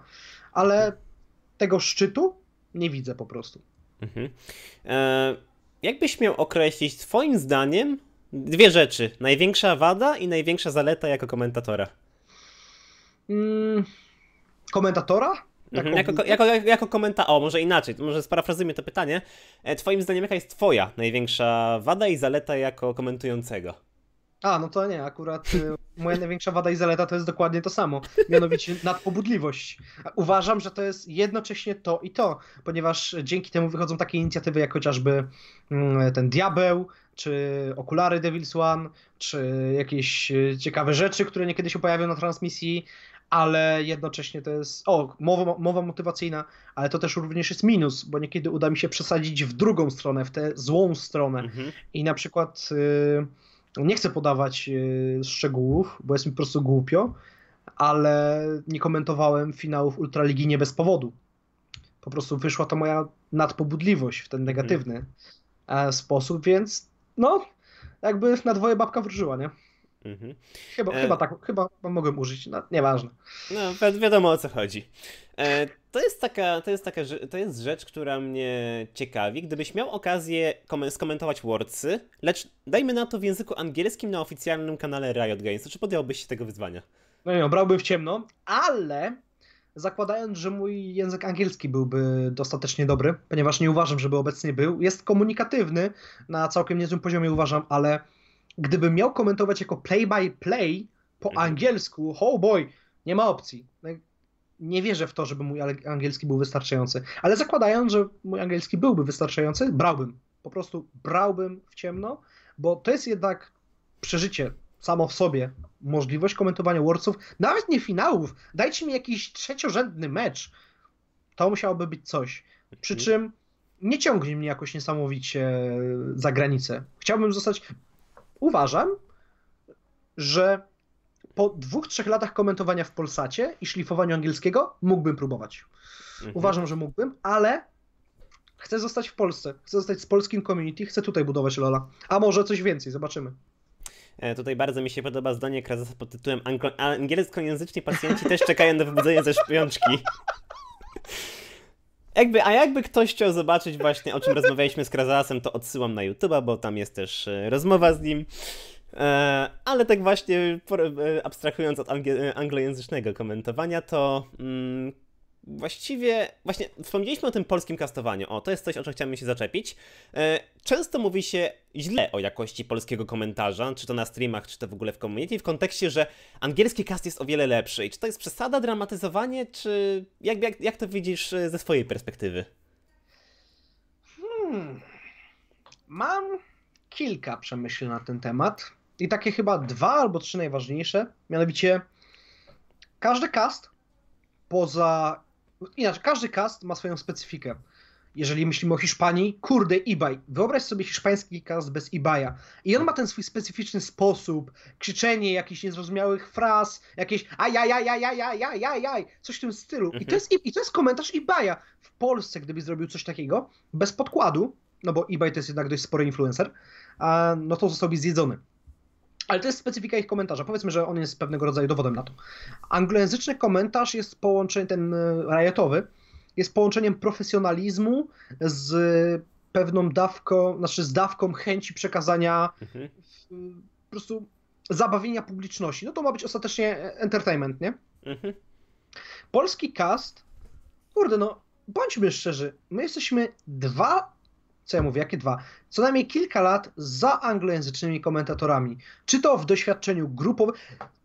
Ale mhm. tego szczytu nie widzę po prostu. Mhm. E, jakbyś miał określić twoim zdaniem dwie rzeczy. Największa wada i największa zaleta jako komentatora. Mm, komentatora? Mhm, jako, jako, jako komentarz, o może inaczej, może sparafrazujmy to pytanie. E, twoim zdaniem jaka jest twoja największa wada i zaleta jako komentującego? A, no to nie, akurat y, moja największa wada i zaleta to jest dokładnie to samo, mianowicie nadpobudliwość. Uważam, że to jest jednocześnie to i to, ponieważ dzięki temu wychodzą takie inicjatywy jak chociażby mm, ten Diabeł, czy okulary Devil's One, czy jakieś y, ciekawe rzeczy, które niekiedy się pojawią na transmisji, ale jednocześnie to jest, o, mowa, mowa motywacyjna, ale to też również jest minus, bo niekiedy uda mi się przesadzić w drugą stronę, w tę złą stronę. Mhm. I na przykład y, nie chcę podawać y, szczegółów, bo jest mi po prostu głupio, ale nie komentowałem finałów Ultraligi nie bez powodu. Po prostu wyszła to moja nadpobudliwość w ten negatywny mhm. sposób, więc no, jakby na dwoje babka wróżyła, nie? Mhm. Chyba, e... chyba tak, chyba mogłem użyć, no, nieważne. No, wi wiadomo o co chodzi. E, to jest taka, to jest taka, to jest rzecz, która mnie ciekawi. Gdybyś miał okazję kom skomentować Wordsy, lecz dajmy na to w języku angielskim na oficjalnym kanale Riot Games, to czy podjąłbyś się tego wyzwania? No nie, brałbym w ciemno, ale zakładając, że mój język angielski byłby dostatecznie dobry, ponieważ nie uważam, żeby obecnie był, jest komunikatywny na całkiem niezłym poziomie uważam, ale gdybym miał komentować jako play-by-play po mhm. angielsku, oh boy, nie ma opcji. No nie wierzę w to, żeby mój angielski był wystarczający. Ale zakładając, że mój angielski byłby wystarczający, brałbym. Po prostu brałbym w ciemno, bo to jest jednak przeżycie samo w sobie. Możliwość komentowania Wordsów, nawet nie finałów. Dajcie mi jakiś trzeciorzędny mecz. To musiałoby być coś. Przy mhm. czym nie ciągnie mnie jakoś niesamowicie za granicę. Chciałbym zostać uważam, że po dwóch, trzech latach komentowania w Polsacie i szlifowaniu angielskiego mógłbym próbować. Mhm. Uważam, że mógłbym, ale chcę zostać w Polsce. Chcę zostać z polskim community, chcę tutaj budować Lola. A może coś więcej, zobaczymy. E, tutaj bardzo mi się podoba zdanie Krazasa pod tytułem Angielskojęzyczni pacjenci też czekają na wybudzenie ze szpionczki. Jakby, a jakby ktoś chciał zobaczyć właśnie, o czym rozmawialiśmy z Krazasem, to odsyłam na YouTube'a, bo tam jest też e, rozmowa z nim. E, ale tak właśnie e, abstrahując od anglojęzycznego komentowania, to mm, Właściwie, właśnie wspomnieliśmy o tym polskim kastowaniu. O, to jest coś, o czym chciałem się zaczepić. E, często mówi się źle o jakości polskiego komentarza, czy to na streamach, czy to w ogóle w community, w kontekście, że angielski cast jest o wiele lepszy. I czy to jest przesada, dramatyzowanie, czy jak, jak, jak to widzisz e, ze swojej perspektywy? Hmm. Mam kilka przemyśleń na ten temat. I takie chyba dwa albo trzy najważniejsze. Mianowicie, każdy cast poza inaczej, każdy cast ma swoją specyfikę. Jeżeli myślimy o Hiszpanii, kurde, eBay. Wyobraź sobie hiszpański cast bez eBaya. I on ma ten swój specyficzny sposób, krzyczenie jakichś niezrozumiałych fraz, jakieś ajajajajajajajajaj, coś w tym stylu. I to jest, i to jest komentarz eBaya. W Polsce, gdyby zrobił coś takiego, bez podkładu, no bo eBay to jest jednak dość spory influencer, no to zostałby zjedzony. Ale to jest specyfika ich komentarza. Powiedzmy, że on jest pewnego rodzaju dowodem na to. Anglojęzyczny komentarz jest połączeniem, ten e, riotowy, jest połączeniem profesjonalizmu z pewną dawką, znaczy z dawką chęci przekazania mhm. po prostu zabawienia publiczności. No to ma być ostatecznie entertainment, nie? Mhm. Polski cast, kurde, no bądźmy szczerzy, my jesteśmy dwa, co ja mówię, jakie dwa? Co najmniej kilka lat za anglojęzycznymi komentatorami. Czy to w doświadczeniu grupowym.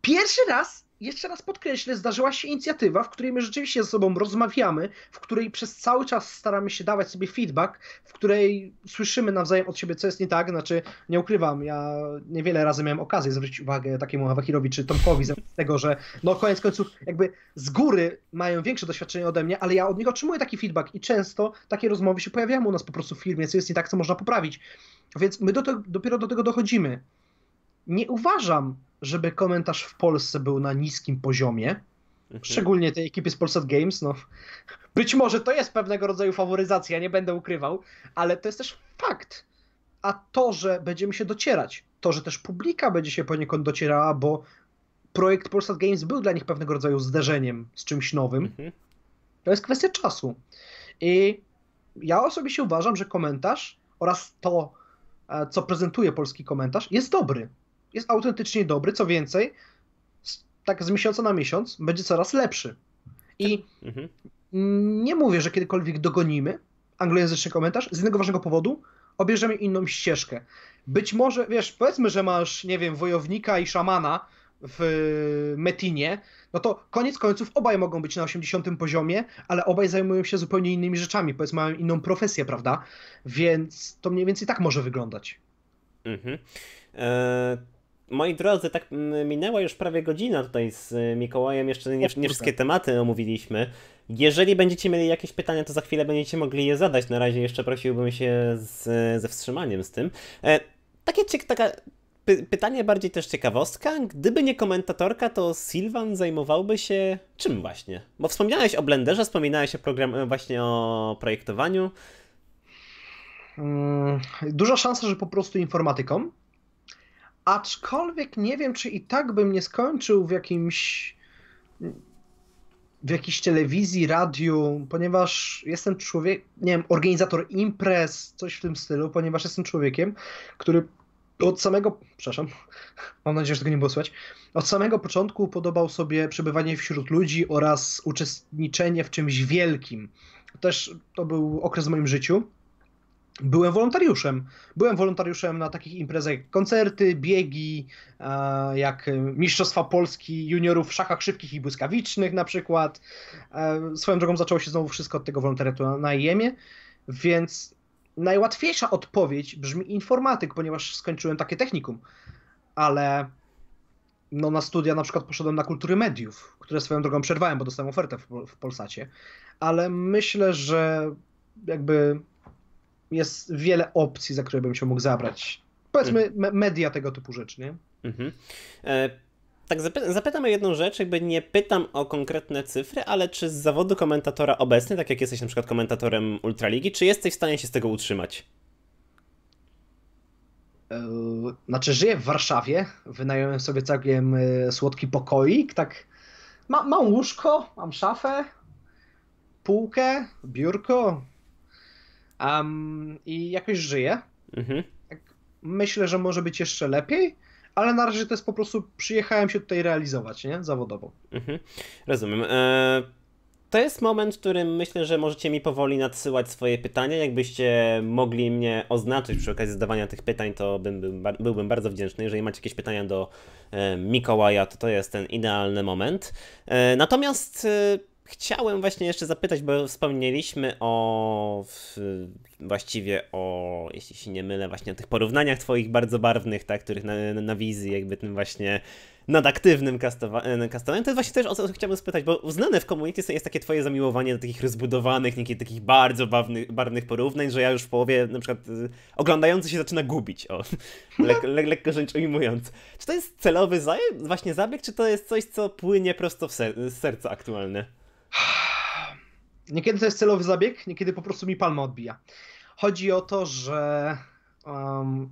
Pierwszy raz jeszcze raz podkreślę, zdarzyła się inicjatywa, w której my rzeczywiście ze sobą rozmawiamy, w której przez cały czas staramy się dawać sobie feedback, w której słyszymy nawzajem od siebie, co jest nie tak. Znaczy, nie ukrywam, ja niewiele razy miałem okazję zwrócić uwagę takiemu Awahirowi czy Tomkowi z tego, że no koniec końców jakby z góry mają większe doświadczenie ode mnie, ale ja od nich otrzymuję taki feedback i często takie rozmowy się pojawiają u nas po prostu w firmie, co jest nie tak, co można poprawić. Więc my do dopiero do tego dochodzimy. Nie uważam, żeby komentarz w Polsce był na niskim poziomie, mhm. szczególnie tej ekipy z Polsat Games, no być może to jest pewnego rodzaju faworyzacja, nie będę ukrywał, ale to jest też fakt. A to, że będziemy się docierać, to, że też publika będzie się poniekąd docierała, bo projekt Polsat Games był dla nich pewnego rodzaju zderzeniem z czymś nowym, mhm. to jest kwestia czasu. I ja osobiście uważam, że komentarz oraz to, e, co prezentuje polski komentarz, jest dobry jest autentycznie dobry, co więcej, tak z miesiąca na miesiąc będzie coraz lepszy. I mhm. nie mówię, że kiedykolwiek dogonimy anglojęzyczny komentarz, z jednego ważnego powodu, obierzemy inną ścieżkę. Być może, wiesz, powiedzmy, że masz, nie wiem, wojownika i szamana w Metinie, no to koniec końców obaj mogą być na 80 poziomie, ale obaj zajmują się zupełnie innymi rzeczami, powiedzmy mają inną profesję, prawda? Więc to mniej więcej tak może wyglądać. Mhm. E, Moi drodzy, tak minęła już prawie godzina tutaj z y, Mikołajem, jeszcze nie, nie wszystkie tematy omówiliśmy. Jeżeli będziecie mieli jakieś pytania, to za chwilę będziecie mogli je zadać. Na razie jeszcze prosiłbym się z, ze wstrzymaniem z tym. E, takie taka py, pytanie bardziej też ciekawostka. Gdyby nie komentatorka, to Sylvan zajmowałby się czym właśnie? Bo wspomniałeś o Blenderze, wspominałeś o program, e, właśnie o projektowaniu. Hmm, duża szansa, że po prostu informatyką. Aczkolwiek nie wiem, czy i tak bym nie skończył w jakimś w jakiejś telewizji, radiu, ponieważ jestem człowiek, nie wiem, organizator imprez, coś w tym stylu, ponieważ jestem człowiekiem, który od samego, przepraszam, mam nadzieję, że tego nie było słychać, od samego początku podobał sobie przebywanie wśród ludzi oraz uczestniczenie w czymś wielkim. Też to był okres w moim życiu, byłem wolontariuszem. Byłem wolontariuszem na takich imprezach jak koncerty, biegi, jak Mistrzostwa Polski juniorów w szachach szybkich i błyskawicznych na przykład. E, swoją drogą zaczęło się znowu wszystko od tego wolontariatu na, na IEM-ie, więc najłatwiejsza odpowiedź brzmi informatyk, ponieważ skończyłem takie technikum, ale no na studia na przykład poszedłem na kultury mediów, które swoją drogą przerwałem, bo dostałem ofertę w, w Polsacie, ale myślę, że jakby jest wiele opcji, za które bym się mógł zabrać. Powiedzmy, mhm. media tego typu rzeczy, nie? Mhm. E, tak, zapy zapytam o jedną rzecz, jakby nie pytam o konkretne cyfry, ale czy z zawodu komentatora obecny, tak jak jesteś na przykład komentatorem Ultraligi, czy jesteś w stanie się z tego utrzymać? E, znaczy, żyję w Warszawie, wynająłem sobie całkiem e, słodki pokoik, tak ma, mam łóżko, mam szafę, półkę, biurko, Um, I jakoś żyję. Mhm. Tak, myślę, że może być jeszcze lepiej, ale na razie to jest po prostu przyjechałem się tutaj realizować, nie? Zawodowo. Mhm. Rozumiem. E, to jest moment, w którym myślę, że możecie mi powoli nadsyłać swoje pytania. Jakbyście mogli mnie oznaczyć przy okazji zadawania tych pytań, to bym, bym, byłbym bardzo wdzięczny. Jeżeli macie jakieś pytania do e, Mikołaja, to to jest ten idealny moment. E, natomiast e, Chciałem właśnie jeszcze zapytać, bo wspomnieliśmy o właściwie o, jeśli się nie mylę, właśnie o tych porównaniach twoich bardzo barwnych, tak, których na, na wizji jakby tym właśnie nadaktywnym kastowaniem. To jest właśnie też o co chciałbym spytać, bo uznane w community jest takie twoje zamiłowanie do takich rozbudowanych, niekiedy takich bardzo barwnych, barwnych porównań, że ja już w połowie na przykład y, oglądający się zaczyna gubić, o, le, le, lekko rzecz ujmując. Czy to jest celowy właśnie zabieg, czy to jest coś, co płynie prosto w ser z serca aktualne? Niekiedy to jest celowy zabieg, niekiedy po prostu mi palma odbija. Chodzi o to, że. Um,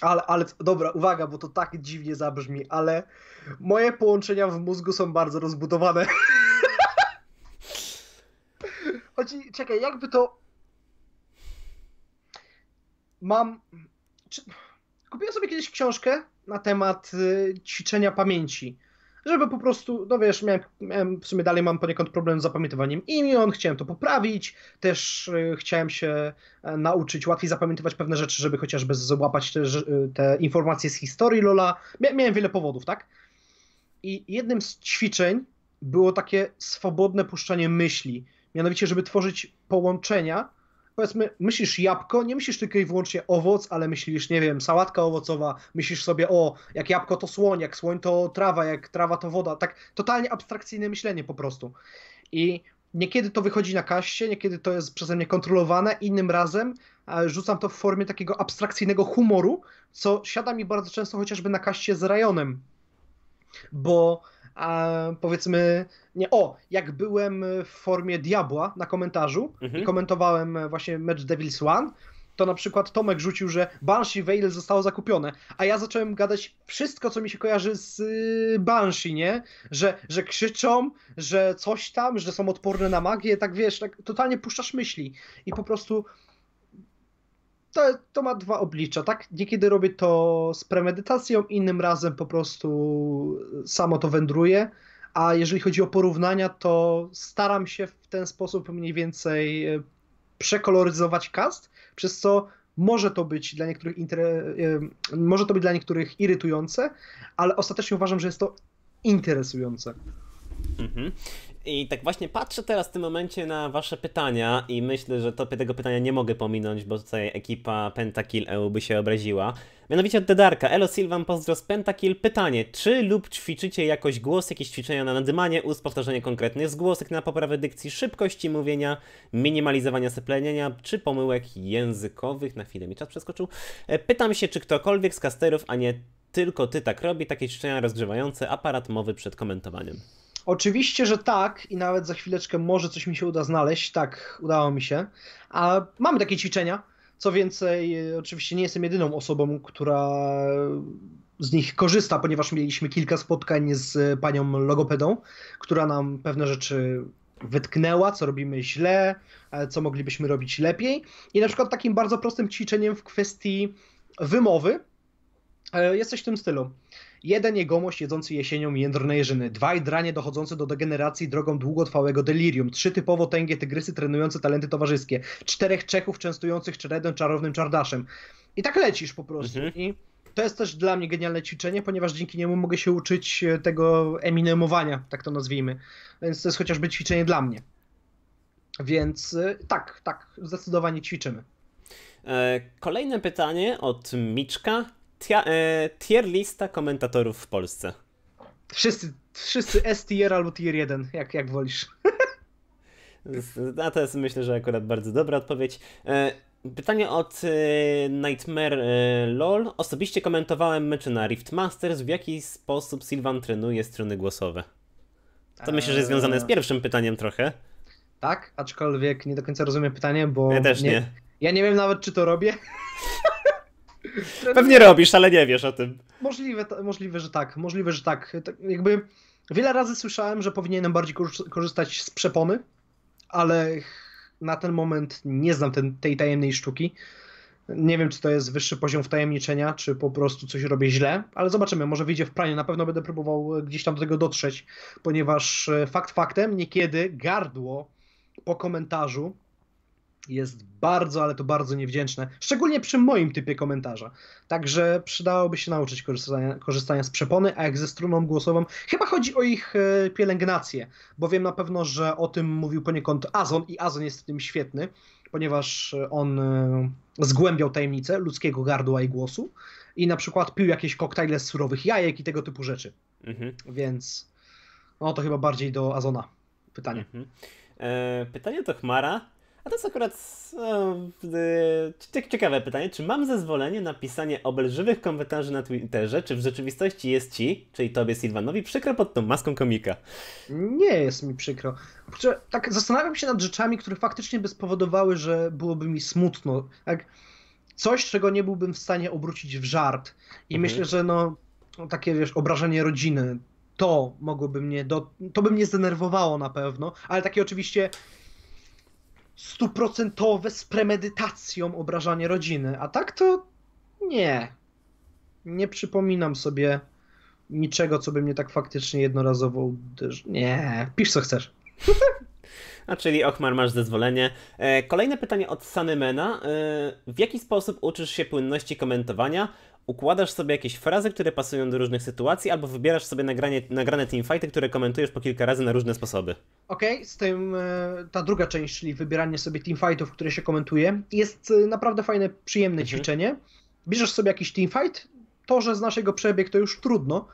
ale, ale dobra, uwaga, bo to tak dziwnie zabrzmi, ale moje połączenia w mózgu są bardzo rozbudowane. Chodzi, czekaj, jakby to. Mam. Czy... Kupiłem sobie kiedyś książkę na temat y, ćwiczenia pamięci. Żeby po prostu, no wiesz, miałem, miałem, w sumie dalej mam poniekąd problem z zapamiętywaniem imion, chciałem to poprawić, też y, chciałem się e, nauczyć łatwiej zapamiętywać pewne rzeczy, żeby chociażby złapać te, te informacje z historii Lola. Mia, miałem wiele powodów, tak? I jednym z ćwiczeń było takie swobodne puszczanie myśli. Mianowicie, żeby tworzyć połączenia. Powiedzmy, myślisz jabłko, nie myślisz tylko i wyłącznie owoc, ale myślisz, nie wiem, sałatka owocowa, myślisz sobie, o, jak jabłko to słoń, jak słoń to trawa, jak trawa to woda. Tak totalnie abstrakcyjne myślenie po prostu. I niekiedy to wychodzi na kaście, niekiedy to jest przeze mnie kontrolowane, innym razem rzucam to w formie takiego abstrakcyjnego humoru, co siada mi bardzo często chociażby na kaście z Rajonem. Bo a powiedzmy, nie, o, jak byłem w formie diabła na komentarzu mhm. i komentowałem właśnie mecz Devil's One, to na przykład Tomek rzucił, że Banshee Veil zostało zakupione, a ja zacząłem gadać wszystko, co mi się kojarzy z y, Banshee, nie? Że, że krzyczą, że coś tam, że są odporne na magię, tak wiesz, tak totalnie puszczasz myśli i po prostu to, to ma dwa oblicza, tak? Niekiedy robię to z premedytacją, innym razem po prostu samo to wędruje, a jeżeli chodzi o porównania, to staram się w ten sposób mniej więcej e, przekoloryzować cast, przez co może to być dla niektórych e, może to być dla niektórych irytujące, ale ostatecznie uważam, że jest to interesujące. Mhm. I tak właśnie patrzę teraz w tym momencie na wasze pytania i myślę, że to, tego pytania nie mogę pominąć, bo tutaj ekipa Pentakill EU by się obraziła. Mianowicie od Dedarka. Elo Silvan, pozdro z Pentakill. Pytanie, czy lub ćwiczycie jakoś głos, jakieś ćwiczenia na nadymanie, ust, powtarzanie konkretnych zgłosek na poprawę dykcji, szybkości mówienia, minimalizowania seplenienia, czy pomyłek językowych? Na chwilę mi czas przeskoczył. E, pytam się, czy ktokolwiek z kasterów, a nie tylko ty tak robi, takie ćwiczenia rozgrzewające aparat mowy przed komentowaniem. Oczywiście, że tak i nawet za chwileczkę może coś mi się uda znaleźć. Tak, udało mi się. A mamy takie ćwiczenia. Co więcej, oczywiście nie jestem jedyną osobą, która z nich korzysta, ponieważ mieliśmy kilka spotkań z panią logopedą, która nam pewne rzeczy wytknęła, co robimy źle, co moglibyśmy robić lepiej. I na przykład takim bardzo prostym ćwiczeniem w kwestii wymowy e, jest coś w tym stylu. Jeden jegomość jedzący jesienią jędrne jeżyny, dwaj dranie dochodzące do degeneracji drogą długotrwałego delirium, trzy typowo tęgie tygrysy trenujące talenty towarzyskie, czterech Czechów częstujących czeredem czarownym czardaszem. I tak lecisz po prostu. Mhm. I to jest też dla mnie genialne ćwiczenie, ponieważ dzięki niemu mogę się uczyć e, tego eminemowania, tak to nazwijmy. Więc to jest chociażby ćwiczenie dla mnie. Więc e, tak, tak, zdecydowanie ćwiczymy. E, kolejne pytanie od Miczka. Tia, e, tier lista komentatorów w Polsce. Wszyscy, wszyscy S tier albo tier 1, jak, jak wolisz. A to jest myślę, że akurat bardzo dobra odpowiedź. E, pytanie od e, Nightmare e, LOL. Osobiście komentowałem mecze na Rift Masters. W jaki sposób Sylvan trenuje strony głosowe? To myślę, że jest związane z eee. pierwszym pytaniem trochę. Tak, aczkolwiek nie do końca rozumiem pytanie, bo. Ja też nie. nie. Ja nie wiem nawet, czy to robię. Pewnie robisz, ale nie wiesz o tym. Możliwe, możliwe, że tak. Możliwe, że tak. Jakby wiele razy słyszałem, że powinienem bardziej korzystać z przepony, ale na ten moment nie znam ten, tej tajemnej sztuki. Nie wiem, czy to jest wyższy poziom wtajemniczenia, czy po prostu coś robię źle, ale zobaczymy, może wyjdzie w pranie. Na pewno będę próbował gdzieś tam do tego dotrzeć, ponieważ e, fakt faktem, niekiedy gardło po komentarzu jest bardzo, ale to bardzo niewdzięczne, szczególnie przy moim typie komentarza. Także przydałoby się nauczyć korzystania, korzystania z przepony, a jak ze struną głosową, chyba chodzi o ich e, pielęgnację, bo wiem na pewno, że o tym mówił poniekąd Azon i Azon jest w tym świetny, ponieważ on e, zgłębiał tajemnicę ludzkiego gardła i głosu i na przykład pił jakieś koktajle z surowych jajek i tego typu rzeczy. Mhm. Więc no to chyba bardziej do Azona pytanie. Mhm. E, pytanie do Chmara. A to jest akurat no, ciekawe pytanie. Czy mam zezwolenie na pisanie obelżywych komentarzy na Twitterze? Czy w rzeczywistości jest ci, czyli tobie Silvanowi, przykro pod tą maską komika? Nie jest mi przykro. Tak zastanawiam się nad rzeczami, które faktycznie by spowodowały, że byłoby mi smutno. Tak, coś, czego nie byłbym w stanie obrócić w żart. I mhm. myślę, że no, takie wiesz, obrażenie rodziny, to mogłoby mnie, do, to by mnie zdenerwowało na pewno, ale takie oczywiście stuprocentowe z premedytacją obrażanie rodziny, a tak to nie. Nie przypominam sobie niczego, co by mnie tak faktycznie jednorazowo uderzyło. Nie, pisz co chcesz. A czyli Ochmar, masz zezwolenie. E, kolejne pytanie od Sanymena. E, w jaki sposób uczysz się płynności komentowania? Układasz sobie jakieś frazy, które pasują do różnych sytuacji, albo wybierasz sobie nagranie, nagrane teamfighty, które komentujesz po kilka razy na różne sposoby? Okej, okay, z tym e, ta druga część, czyli wybieranie sobie teamfightów, które się komentuje, jest naprawdę fajne, przyjemne mhm. ćwiczenie. Bierzesz sobie jakiś teamfight, to, że znasz jego przebieg, to już trudno,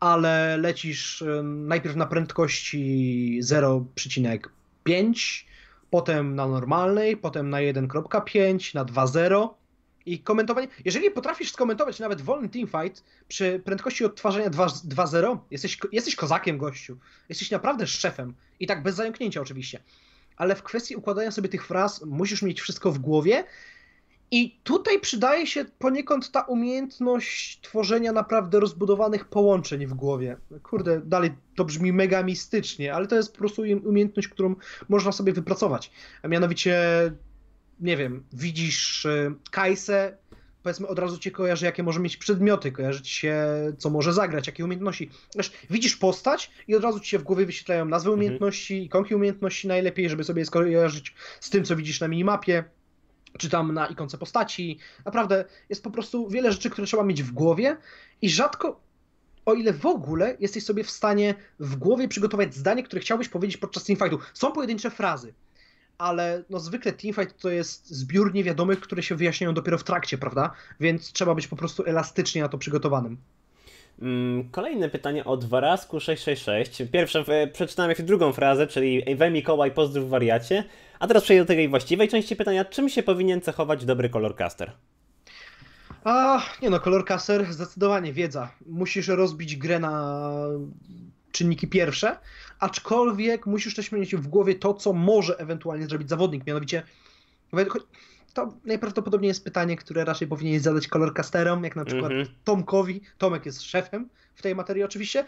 ale lecisz najpierw na prędkości 0,5, potem na normalnej, potem na 1.5, na 2.0 i komentowanie. Jeżeli potrafisz skomentować nawet wolny teamfight przy prędkości odtwarzania 2.0, jesteś, jesteś kozakiem, gościu. Jesteś naprawdę szefem. I tak bez zająknięcia oczywiście. Ale w kwestii układania sobie tych fraz musisz mieć wszystko w głowie i tutaj przydaje się poniekąd ta umiejętność tworzenia naprawdę rozbudowanych połączeń w głowie. Kurde, dalej to brzmi mega mistycznie, ale to jest po prostu umiejętność, którą można sobie wypracować. A mianowicie, nie wiem, widzisz e, Kajsę, powiedzmy od razu cię kojarzy, jakie może mieć przedmioty, kojarzy ci się, co może zagrać, jakie umiejętności. Wiesz, widzisz postać i od razu ci się w głowie wyświetlają nazwy mhm. umiejętności, ikonki umiejętności najlepiej, żeby sobie je skojarzyć z tym, co widzisz na minimapie czy tam na ikonce postaci. Naprawdę jest po prostu wiele rzeczy, które trzeba mieć w głowie i rzadko, o ile w ogóle jesteś sobie w stanie w głowie przygotować zdanie, które chciałbyś powiedzieć podczas teamfightu. Są pojedyncze frazy, ale no zwykle teamfight to jest zbiór niewiadomych, które się wyjaśniają dopiero w trakcie, prawda? Więc trzeba być po prostu elastycznie na to przygotowanym. Mm, kolejne pytanie od Warasku 666. Pierwsze, przeczytałem jeszcze drugą frazę, czyli We Mikołaj, pozdrów wariacie. A teraz przejdę do tej właściwej części pytania. Czym się powinien cechować dobry colorcaster? A, nie no, colorcaster zdecydowanie wiedza. Musisz rozbić grę na czynniki pierwsze, aczkolwiek musisz też mieć w głowie to, co może ewentualnie zrobić zawodnik, mianowicie to najprawdopodobniej jest pytanie, które raczej powinien zadać colorcasterom, jak na przykład mm -hmm. Tomkowi. Tomek jest szefem w tej materii oczywiście.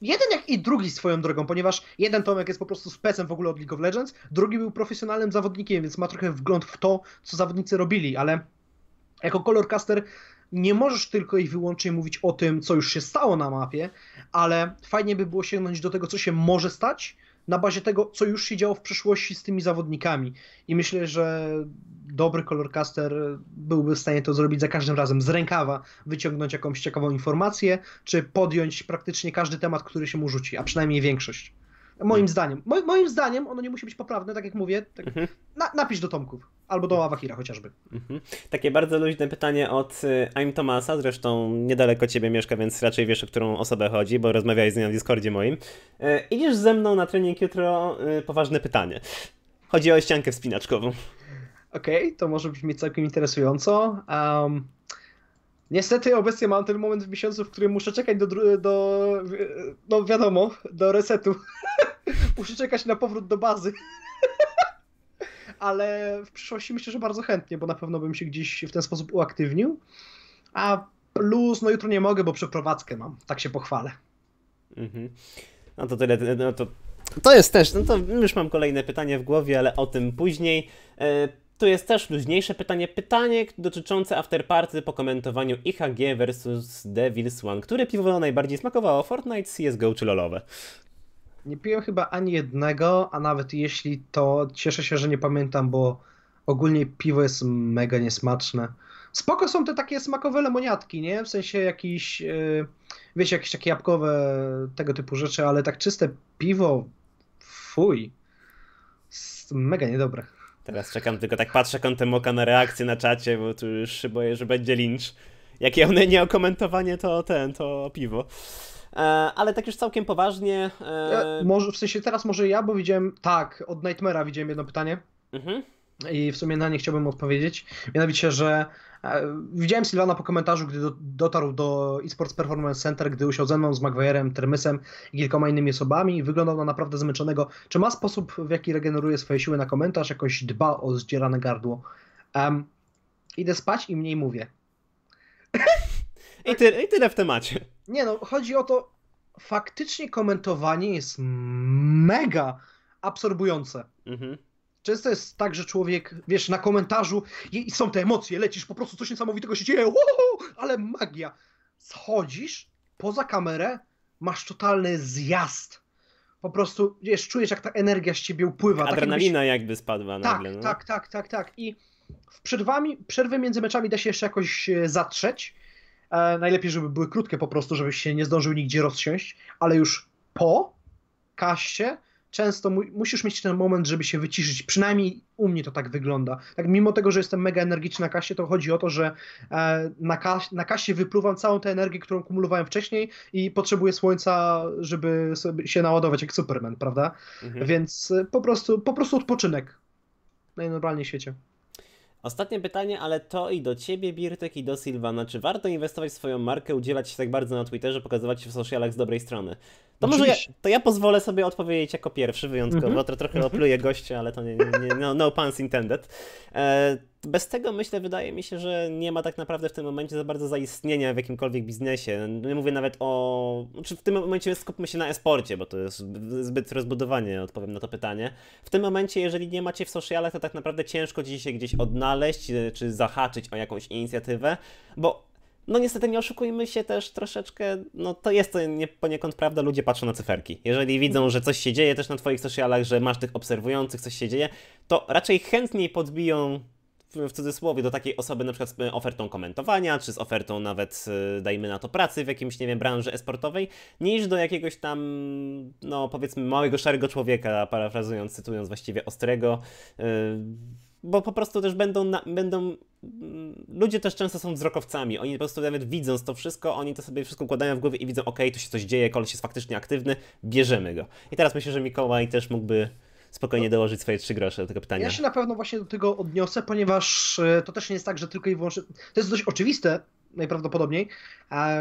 Jeden jak i drugi swoją drogą, ponieważ jeden Tomek jest po prostu specem w ogóle od League of Legends, drugi był profesjonalnym zawodnikiem, więc ma trochę wgląd w to, co zawodnicy robili, ale jako colorcaster nie możesz tylko i wyłącznie mówić o tym, co już się stało na mapie, ale fajnie by było sięgnąć do tego, co się może stać, na bazie tego, co już się działo w przeszłości z tymi zawodnikami. I myślę, że dobry colorcaster byłby w stanie to zrobić za każdym razem z rękawa, wyciągnąć jakąś ciekawą informację, czy podjąć praktycznie każdy temat, który się mu rzuci, a przynajmniej większość. Moim hmm. zdaniem. Mo moim zdaniem ono nie musi być poprawne, tak jak mówię. Tak, mhm. na napisz do Tomków. Albo do Awahira chociażby. Mhm. Takie bardzo luźne pytanie od y, I'm Tomasa, zresztą niedaleko ciebie mieszka, więc raczej wiesz, o którą osobę chodzi, bo rozmawiałeś z nią na Discordzie moim. E, idziesz ze mną na trening jutro? E, poważne pytanie. Chodzi o ściankę wspinaczkową. Okej, okay, to może brzmieć całkiem interesująco. Um, niestety obecnie mam ten moment w miesiącu, w którym muszę czekać do, do no wiadomo, do resetu. muszę czekać na powrót do bazy. Ale w przyszłości myślę, że bardzo chętnie, bo na pewno bym się gdzieś w ten sposób uaktywnił. A plus, no jutro nie mogę, bo przeprowadzkę mam. Tak się pochwalę. Mhm. No to tyle, no to to jest też, no to już mam kolejne pytanie w głowie, ale o tym później. E, tu jest też luźniejsze pytanie. Pytanie dotyczące afterparty po komentowaniu IHG versus Devil's One. Które piwo najbardziej smakowało? Fortnite, CSGO czy LoLowe? Nie piłem chyba ani jednego, a nawet jeśli to cieszę się, że nie pamiętam, bo ogólnie piwo jest mega niesmaczne. Spoko są te takie smakowe lemoniatki, nie? W sensie jakiś, yy, wiecie, jakieś takie jabłkowe tego typu rzeczy, ale tak czyste piwo, fuj. Mega niedobre. Teraz czekam, tylko tak patrzę kątem oka na reakcję na czacie, bo tu już się boję, że będzie lincz. Jakie one nie o komentowanie, to ten, to piwo. E, ale tak już całkiem poważnie. E... Ja, może, w sensie teraz może ja, bo widziałem, tak, od Nightmare'a widziałem jedno pytanie. Mhm. I w sumie na nie chciałbym odpowiedzieć. Mianowicie, że e, widziałem Sylwana po komentarzu, gdy do, dotarł do eSports Performance Center, gdy usiadł ze mną, z Maguire'em, Termysem i kilkoma innymi osobami i wyglądał na naprawdę zmęczonego. Czy ma sposób, w jaki regeneruje swoje siły na komentarz, jakoś dba o zdzierane gardło? Um, idę spać i mniej mówię. I, tyle, I tyle w temacie. Nie no, chodzi o to, faktycznie komentowanie jest mega absorbujące. Mhm. Często jest tak, że człowiek, wiesz, na komentarzu i są te emocje, lecisz, po prostu coś niesamowitego się dzieje, ale magia. schodzisz poza kamerę, masz totalny zjazd. Po prostu, wiesz, czujesz jak ta energia z ciebie upływa. Adrenalina tak jakby spadła tak, nagle. No. Tak, tak, tak, tak. I w przerwami, przerwy między meczami da się jeszcze jakoś e, zatrzeć. E, najlepiej, żeby były krótkie po prostu, żebyś się nie zdążył nigdzie rozsiąść, ale już po kaście często mu musisz mieć ten moment, żeby się wyciszyć. Przynajmniej u mnie to tak wygląda. Tak, mimo tego, że jestem mega energiczny na kasie, to chodzi o to, że e, na, kas na kasie wypluwam całą tę energię, którą kumulowałem wcześniej i potrzebuję słońca, żeby się naładować jak Superman, prawda? Mhm. Więc e, po prostu, po prostu odpoczynek. Najnormalniej w świecie. Ostatnie pytanie, ale to i do ciebie, Birtek, i do Silvana. Czy warto inwestować w swoją markę, udzielać się tak bardzo na Twitterze, pokazywać się w socialach z dobrej strony? To może ja, to ja pozwolę sobie odpowiedzieć jako pierwszy wyjątkowo. Mm -hmm. To trochę opluję gościa, ale to nie, nie, nie no, no puns intended. E, bez tego myślę, wydaje mi się, że nie ma tak naprawdę w tym momencie za bardzo zaistnienia w jakimkolwiek biznesie. Nie mówię nawet o. Znaczy w tym momencie skupmy się na esporcie, bo to jest zbyt rozbudowanie, odpowiem na to pytanie. W tym momencie, jeżeli nie macie w socialach, to tak naprawdę ciężko ci się gdzieś odnaleźć, czy zahaczyć o jakąś inicjatywę, bo no niestety nie oszukujmy się też troszeczkę, no to jest to nie, poniekąd prawda, ludzie patrzą na cyferki. Jeżeli widzą, że coś się dzieje też na twoich socialach, że masz tych obserwujących, coś się dzieje, to raczej chętniej podbiją w cudzysłowie do takiej osoby na przykład z ofertą komentowania, czy z ofertą nawet, y, dajmy na to, pracy w jakimś, nie wiem, branży esportowej, niż do jakiegoś tam, no powiedzmy, małego, szarego człowieka, parafrazując, cytując właściwie Ostrego, yy, bo po prostu też będą, na, będą mm, ludzie też często są wzrokowcami, oni po prostu nawet widząc to wszystko, oni to sobie wszystko układają w głowie i widzą, ok, tu się coś dzieje, koleś jest faktycznie aktywny, bierzemy go. I teraz myślę, że Mikołaj też mógłby spokojnie no. dołożyć swoje trzy grosze do tego pytania. Ja się na pewno właśnie do tego odniosę, ponieważ e, to też nie jest tak, że tylko i wyłącznie. To jest dość oczywiste, najprawdopodobniej.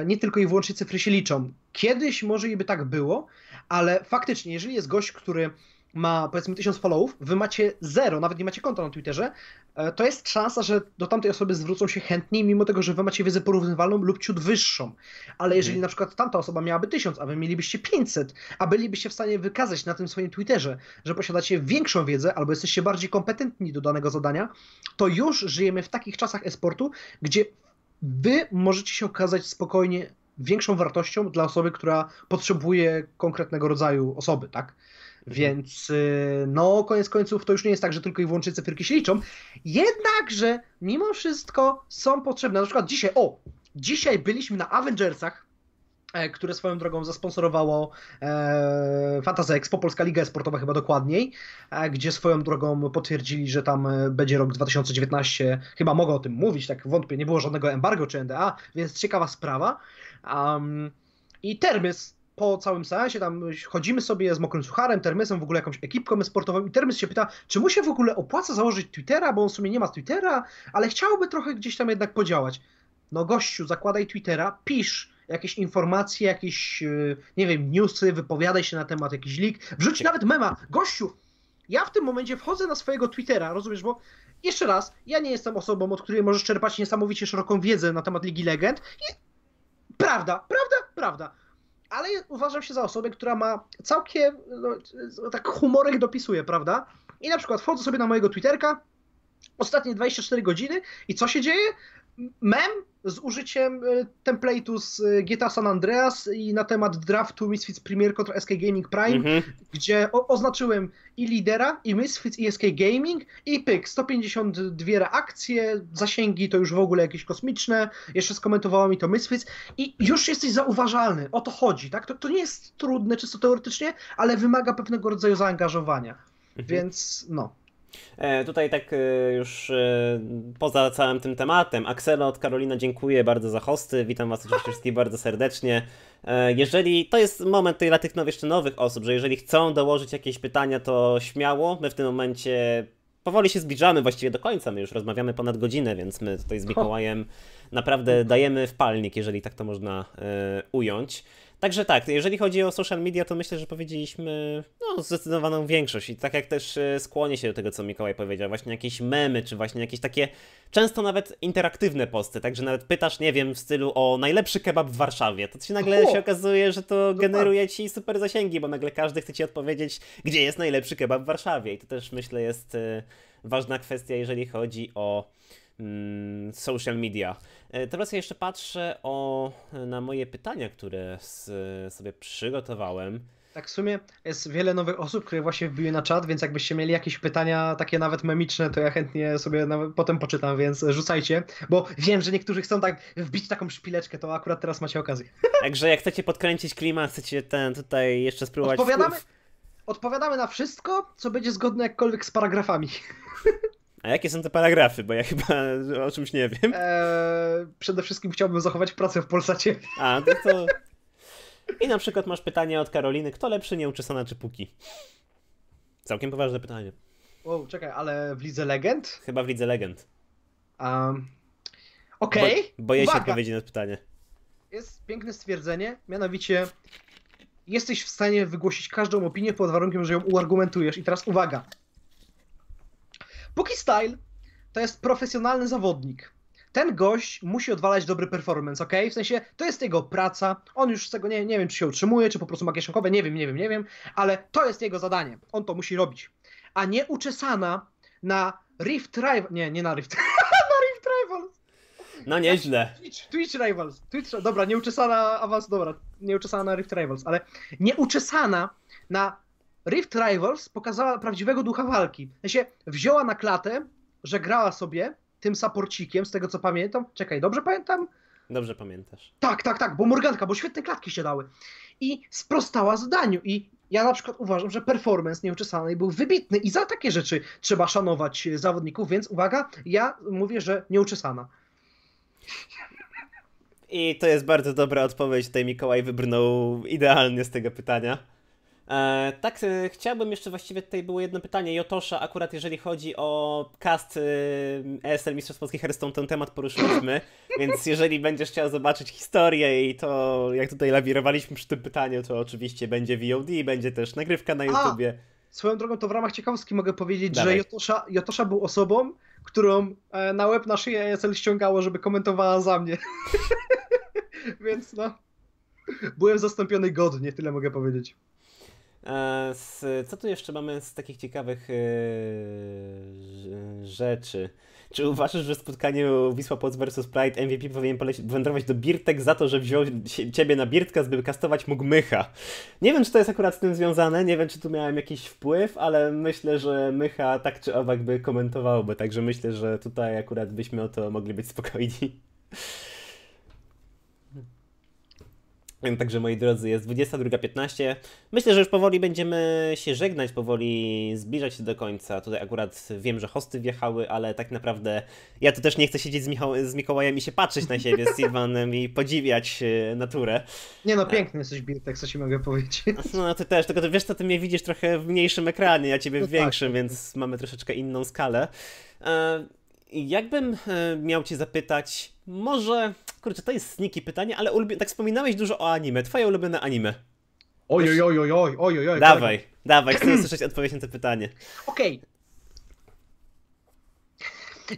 Nie tylko i wyłącznie cyfry się liczą. Kiedyś może i by tak było, ale faktycznie, jeżeli jest gość, który ma powiedzmy 1000 followów, wy macie zero, nawet nie macie konta na Twitterze, e, to jest szansa, że do tamtej osoby zwrócą się chętniej, mimo tego, że wy macie wiedzę porównywalną lub ciut wyższą. Ale jeżeli mhm. na przykład tamta osoba miałaby 1000, a wy mielibyście 500, a bylibyście w stanie wykazać na tym swoim Twitterze, że posiadacie większą wiedzę albo jesteście bardziej kompetentni do danego zadania, to już żyjemy w takich czasach esportu, gdzie wy możecie się okazać spokojnie większą wartością dla osoby, która potrzebuje konkretnego rodzaju osoby, tak? Mhm. Więc y, no, koniec końców to już nie jest tak, że tylko i wyłącznie cyfrki się liczą. Jednakże mimo wszystko są potrzebne. Na przykład dzisiaj, o, dzisiaj byliśmy na Avengersach, e, które swoją drogą zasponsorowało e, Fantasy Expo, Polska Liga Sportowa chyba dokładniej, e, gdzie swoją drogą potwierdzili, że tam e, będzie rok 2019, chyba mogę o tym mówić, tak wątpię, nie było żadnego embargo czy NDA, więc ciekawa sprawa. Um, I Termys po całym seansie tam chodzimy sobie z mokrym sucharem, Termysem, w ogóle jakąś ekipką sportową i Termys się pyta, czy mu się w ogóle opłaca założyć Twittera, bo on w sumie nie ma Twittera, ale chciałby trochę gdzieś tam jednak podziałać. No gościu, zakładaj Twittera, pisz jakieś informacje, jakieś, e, nie wiem, newsy, wypowiadaj się na temat jakiś lik, wrzuć nawet mema. Gościu, ja w tym momencie wchodzę na swojego Twittera, rozumiesz, bo jeszcze raz, ja nie jestem osobą, od której możesz czerpać niesamowicie szeroką wiedzę na temat Ligi Legend. I prawda, prawda, prawda ale uważam się za osobę, która ma całkiem, no, tak humorek dopisuje, prawda? I na przykład wchodzę sobie na mojego Twitterka, ostatnie 24 godziny i co się dzieje? Mem z użyciem e, template'u z e, GTA San Andreas i na temat draftu Misfits Premier kontra SK Gaming Prime, -hmm. gdzie oznaczyłem i lidera, i Misfits, i SK Gaming, i pyk, 152 reakcje, zasięgi to już w ogóle jakieś kosmiczne, jeszcze skomentowało mi to Misfits i już jesteś zauważalny, o to chodzi, tak? To, to nie jest trudne czysto teoretycznie, ale wymaga pewnego rodzaju zaangażowania, -hmm. więc no. E, tutaj tak e, już e, poza całym tym tematem, Axelot, Karolina, dziękuję bardzo za hosty, witam was wszystkich bardzo serdecznie. Jeżeli, to jest moment tutaj dla tych nowych, jeszcze nowych osób, że jeżeli chcą dołożyć jakieś pytania, to śmiało, my w tym momencie powoli się zbliżamy właściwie do końca, my już rozmawiamy ponad godzinę, więc my tutaj z Mikołajem naprawdę dajemy w palnik, jeżeli tak to można ująć. Także tak, jeżeli chodzi o social media, to myślę, że powiedzieliśmy no, zdecydowaną większość. I tak jak też e, skłonię się do tego, co Mikołaj powiedział, właśnie jakieś memy, czy właśnie jakieś takie często nawet interaktywne posty, także nawet pytasz, nie wiem, w stylu o najlepszy kebab w Warszawie, to się nagle o, się okazuje, że to generuje ci super zasięgi, bo nagle każdy chce ci odpowiedzieć, gdzie jest najlepszy kebab w Warszawie. I to też myślę jest e, ważna kwestia, jeżeli chodzi o social media. E, teraz ja jeszcze patrzę o, na moje pytania, które z, sobie przygotowałem. Tak, w sumie jest wiele nowych osób, które właśnie wbiły na czat, więc jakbyście mieli jakieś pytania takie nawet memiczne, to ja chętnie sobie potem poczytam, więc rzucajcie, bo wiem, że niektórzy chcą tak wbić taką szpileczkę, to akurat teraz macie okazję. Także jak chcecie podkręcić klimat, chcecie ten tutaj jeszcze spróbować... Odpowiadamy, odpowiadamy na wszystko, co będzie zgodne jakkolwiek z paragrafami. A jakie są te paragrafy? Bo ja chyba o czymś nie wiem. Eee, przede wszystkim chciałbym zachować pracę w Polsacie. A, no to... I na przykład masz pytanie od Karoliny, kto lepszy, nieuczesana czy Puki? Całkiem poważne pytanie. Wow, czekaj, ale w Lidze Legend? Chyba w Lidze Legend. Um, Okej. Okay. Bo, boję Uwaga. się odpowiedzi na pytanie. Jest piękne stwierdzenie, mianowicie jesteś w stanie wygłosić każdą opinię pod warunkiem, że ją uargumentujesz. I teraz uwaga. Puki Style to jest profesjonalny zawodnik ten gość musi odwalać dobry performance, ok? W sensie, to jest jego praca, on już z tego nie, nie wiem, czy się utrzymuje, czy po prostu ma kieszonkowe, nie wiem, nie wiem, nie wiem, ale to jest jego zadanie, on to musi robić. A nie uczesana na Rift Rivals, nie, nie na Rift, na Rift Rivals. No nieźle. Twitch, Twitch Rivals, Twitch, dobra, nieuczesana awans, dobra, nieuczesana na Rift Rivals, ale nieuczesana na Rift Rivals pokazała prawdziwego ducha walki. W sensie, wzięła na klatę, że grała sobie tym saporcikiem, z tego co pamiętam. Czekaj, dobrze pamiętam? Dobrze pamiętasz. Tak, tak, tak, bo Morganka, bo świetne klatki się dały. I sprostała zadaniu. I ja na przykład uważam, że performance nieuczesanej był wybitny i za takie rzeczy trzeba szanować zawodników, więc uwaga, ja mówię, że nieuczesana. I to jest bardzo dobra odpowiedź. Tutaj Mikołaj wybrnął idealnie z tego pytania. E, tak, e, chciałbym jeszcze właściwie tutaj było jedno pytanie. Jotosza, akurat jeżeli chodzi o cast e, ESL Mistrzostw Polskich Hearthstone, ten temat poruszyliśmy, więc jeżeli będziesz chciał zobaczyć historię i to, jak tutaj lawirowaliśmy przy tym pytaniu, to oczywiście będzie VOD, będzie też nagrywka na YouTubie. A, swoją drogą to w ramach ciekawostki mogę powiedzieć, Dawaj. że Jotosza, Jotosza był osobą, którą e, na web na szyję ESL ściągało, żeby komentowała za mnie. więc no, byłem zastąpiony godnie, tyle mogę powiedzieć. E, co tu jeszcze mamy z takich ciekawych e, rzeczy? Czy uważasz, że w spotkaniu Wisła Płoc vs Pride MVP powinien wędrować do Birtek za to, że wziął ciebie na Birtka, by kastować mógł Mycha? Nie wiem, czy to jest akurat z tym związane, nie wiem, czy tu miałem jakiś wpływ, ale myślę, że Mycha tak czy owak by komentowałby, także myślę, że tutaj akurat byśmy o to mogli być spokojni. Także moi drodzy, jest 22.15. Myślę, że już powoli będziemy się żegnać, powoli zbliżać się do końca. Tutaj akurat wiem, że hosty wjechały, ale tak naprawdę ja tu też nie chcę siedzieć z, Michał z Mikołajem i się patrzeć na siebie z Sylwanem i podziwiać e, naturę. Nie no, piękny jesteś Birtek, co ci mogę powiedzieć. No ty też, tylko ty wiesz co, ty mnie widzisz trochę w mniejszym ekranie, ja ciebie w no tak, większym, tak, więc mamy troszeczkę inną skalę. Jakbym e, miał cię zapytać, może, kurczę, to jest sniki pytanie, ale ulubi... tak wspominałeś dużo o anime. Twoje ulubione anime. Oj, oj, oj, oj, oj, oj, oj. Dawaj, dawaj, chcę usłyszeć odpowiedź na to pytanie. Okej, okay.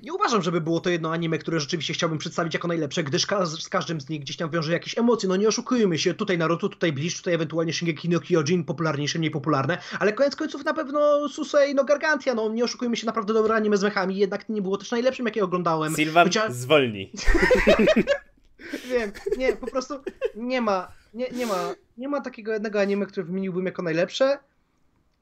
Nie uważam, żeby było to jedno anime, które rzeczywiście chciałbym przedstawić jako najlepsze, gdyż ka z każdym z nich gdzieś tam wiąże jakieś emocje. No nie oszukujmy się, tutaj Naruto, tutaj Bleach, tutaj ewentualnie Shingeki no Kyojin, popularniejsze, mniej popularne, ale koniec końców na pewno Susei no Gargantia, no nie oszukujmy się, naprawdę dobre anime z mechami, jednak nie było też najlepszym, jakie oglądałem. Sylwan, Chociaż... zwolnij. Wiem, nie, po prostu nie ma, nie, nie ma, nie ma takiego jednego anime, które wymieniłbym jako najlepsze.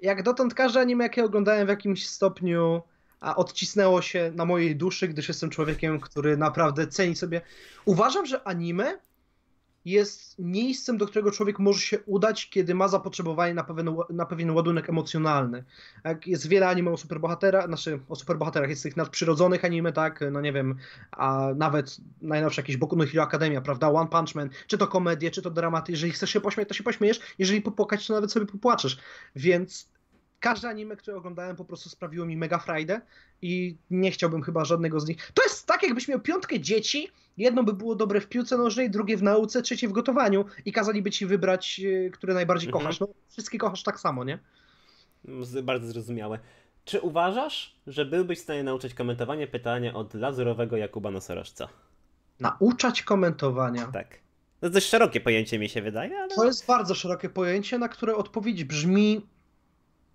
Jak dotąd każde anime, jakie oglądałem w jakimś stopniu a odcisnęło się na mojej duszy, gdyż jestem człowiekiem, który naprawdę ceni sobie. Uważam, że anime jest miejscem, do którego człowiek może się udać, kiedy ma zapotrzebowanie na pewien, na pewien ładunek emocjonalny. Jak jest wiele anime o superbohaterach, znaczy o superbohaterach, jest tych nadprzyrodzonych anime, tak, no nie wiem, a nawet najnowsze jakieś Boku no Hero Academia, prawda, One Punch Man, czy to komedie, czy to dramaty, jeżeli chcesz się pośmiać, to się pośmiejesz, jeżeli popłakać, to nawet sobie popłaczesz, więc każde anime, które oglądałem, po prostu sprawiło mi mega frajdę i nie chciałbym chyba żadnego z nich. To jest tak, jakbyś miał piątkę dzieci, jedno by było dobre w piłce nożnej, drugie w nauce, trzecie w gotowaniu i kazaliby ci wybrać, e, które najbardziej mhm. kochasz. No, wszystkie kochasz tak samo, nie? Bardzo zrozumiałe. Czy uważasz, że byłbyś w stanie nauczyć komentowanie pytania od lazurowego Jakuba Nosorożca? Nauczać komentowania? Tak. To dość szerokie pojęcie mi się wydaje, ale... To jest bardzo szerokie pojęcie, na które odpowiedź brzmi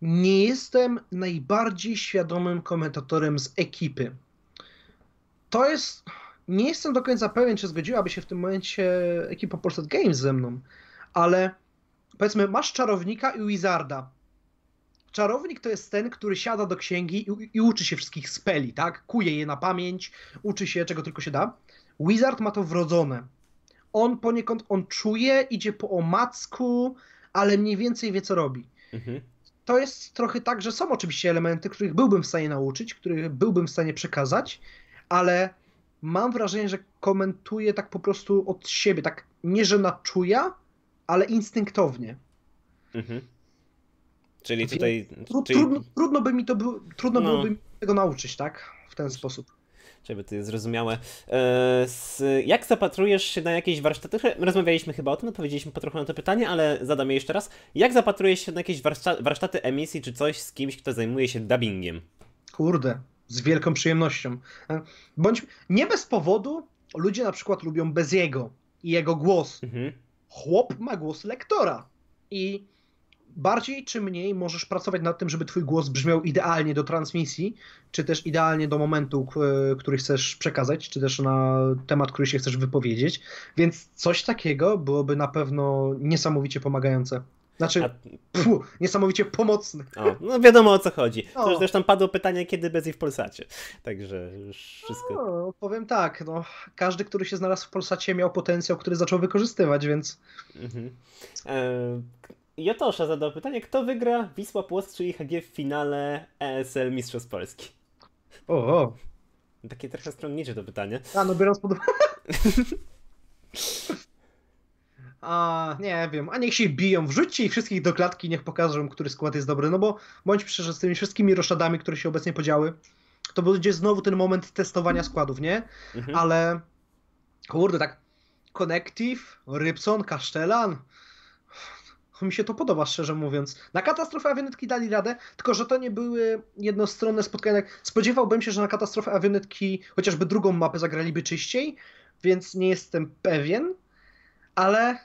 nie jestem najbardziej świadomym komentatorem z ekipy. to jest. Nie jestem do końca pewien, czy zgodziłaby się w tym momencie ekipa Polsat Games ze mną, ale powiedzmy, masz czarownika i wizarda. Czarownik to jest ten, który siada do księgi i, i, uczy się wszystkich speli, tak? Kuje je na pamięć, uczy się czego tylko się da. Wizard ma to wrodzone. On poniekąd, on czuje, idzie po omacku, ale mniej więcej wie, co robi. Mhm. To jest trochę tak, że są oczywiście elementy, których byłbym w stanie nauczyć, których byłbym w stanie przekazać, ale mam wrażenie, że komentuje tak po prostu od siebie, tak nie, że na czuja, ale instynktownie. Mhm. Czyli tutaj. Trud, czyli... Trudno, trudno, by mi to było, trudno no. byłoby mi tego nauczyć, tak? W ten sposób. Żeby to jest zrozumiałe. E, jak zapatrujesz się na jakieś warsztaty? Rozmawialiśmy chyba o tym, odpowiedzieliśmy po trochu na to pytanie, ale zadam je jeszcze raz. Jak zapatrujesz się na jakieś warsztaty emisji, czy coś z kimś, kto zajmuje się dubbingiem? Kurde, z wielką przyjemnością. E, bądź nie bez powodu ludzie na przykład lubią Beziego i jego głos. Mhm. Chłop ma głos lektora. I bardziej czy mniej możesz pracować nad tym, żeby twój głos brzmiał idealnie do transmisji, czy też idealnie do momentu, który chcesz przekazać, czy też na temat, który się chcesz wypowiedzieć. Więc coś takiego byłoby na pewno niesamowicie pomagające. Znaczy, A... pfu, niesamowicie pomocny. O, no wiadomo o co chodzi. To już zresztą padło pytanie, kiedy Bezi w Polsacie. Także już wszystko. No, powiem tak, no, każdy, który się znalazł w Polsacie miał potencjał, który zaczął wykorzystywać, więc... Mhm. E Jotosza zadał pytanie, kto wygra Wisła Płock czy IHG w finale ESL Mistrzostw Polski? O, o. Takie trochę stronnicze to pytanie. A, no biorąc pod uwagę... A, nie wiem, a niech się biją, wrzućcie ich wszystkich do klatki, niech pokażą, który skład jest dobry, no bo bądź szczerze, z tymi wszystkimi roszadami, które się obecnie podziały, to będzie znowu ten moment testowania składów, nie? Mhm. Ale, kurde, tak, Connective, Rybson, Kasztelan, mi się to podoba, szczerze mówiąc. Na katastrofę awionetki dali radę, tylko że to nie były jednostronne spotkania. Spodziewałbym się, że na katastrofę awionetki chociażby drugą mapę zagraliby czyściej, więc nie jestem pewien, ale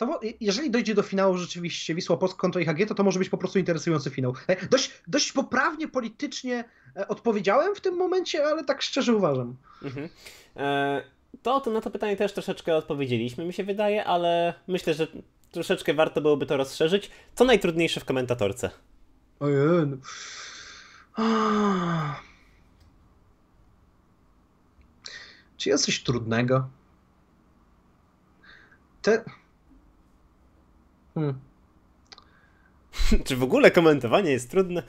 to, jeżeli dojdzie do finału rzeczywiście Wisła Polska kontra IHG, to to może być po prostu interesujący finał. E, dość, dość poprawnie politycznie e, odpowiedziałem w tym momencie, ale tak szczerze uważam. Mhm. E, to na to pytanie też troszeczkę odpowiedzieliśmy, mi się wydaje, ale myślę, że troszeczkę warto byłoby to rozszerzyć. Co najtrudniejsze w komentatorce? Ojej. No. Czy jest coś trudnego? Te... Hmm. Czy w ogóle komentowanie jest trudne?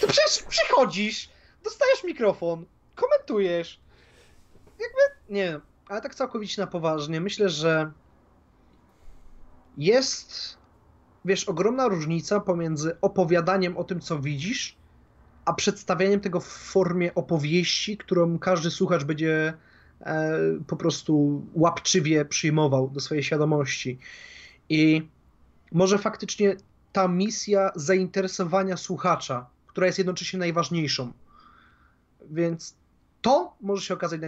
To przecież przychodzisz, dostajesz mikrofon, komentujesz. Jakby, nie ale tak całkowicie na poważnie. Myślę, że jest, wiesz, ogromna różnica pomiędzy opowiadaniem o tym, co widzisz, a przedstawianiem tego w formie opowieści, którą każdy słuchacz będzie e, po prostu łapczywie przyjmował do swojej świadomości. I może faktycznie ta misja zainteresowania słuchacza, która jest jednocześnie najważniejszą. Więc to może się okazać.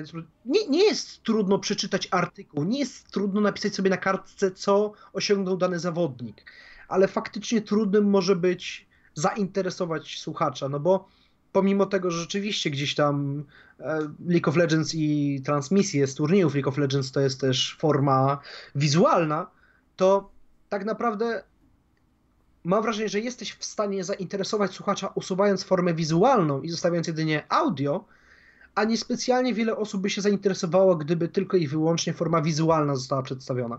Nie, nie jest trudno przeczytać artykuł, nie jest trudno napisać sobie na kartce, co osiągnął dany zawodnik, ale faktycznie trudnym może być zainteresować słuchacza, no bo pomimo tego, że rzeczywiście gdzieś tam e, League of Legends i transmisje z turniejów League of Legends to jest też forma wizualna, to tak naprawdę mam wrażenie, że jesteś w stanie zainteresować słuchacza usuwając formę wizualną i zostawiając jedynie audio, a niespecjalnie wiele osób by się zainteresowało, gdyby tylko i wyłącznie forma wizualna została przedstawiona.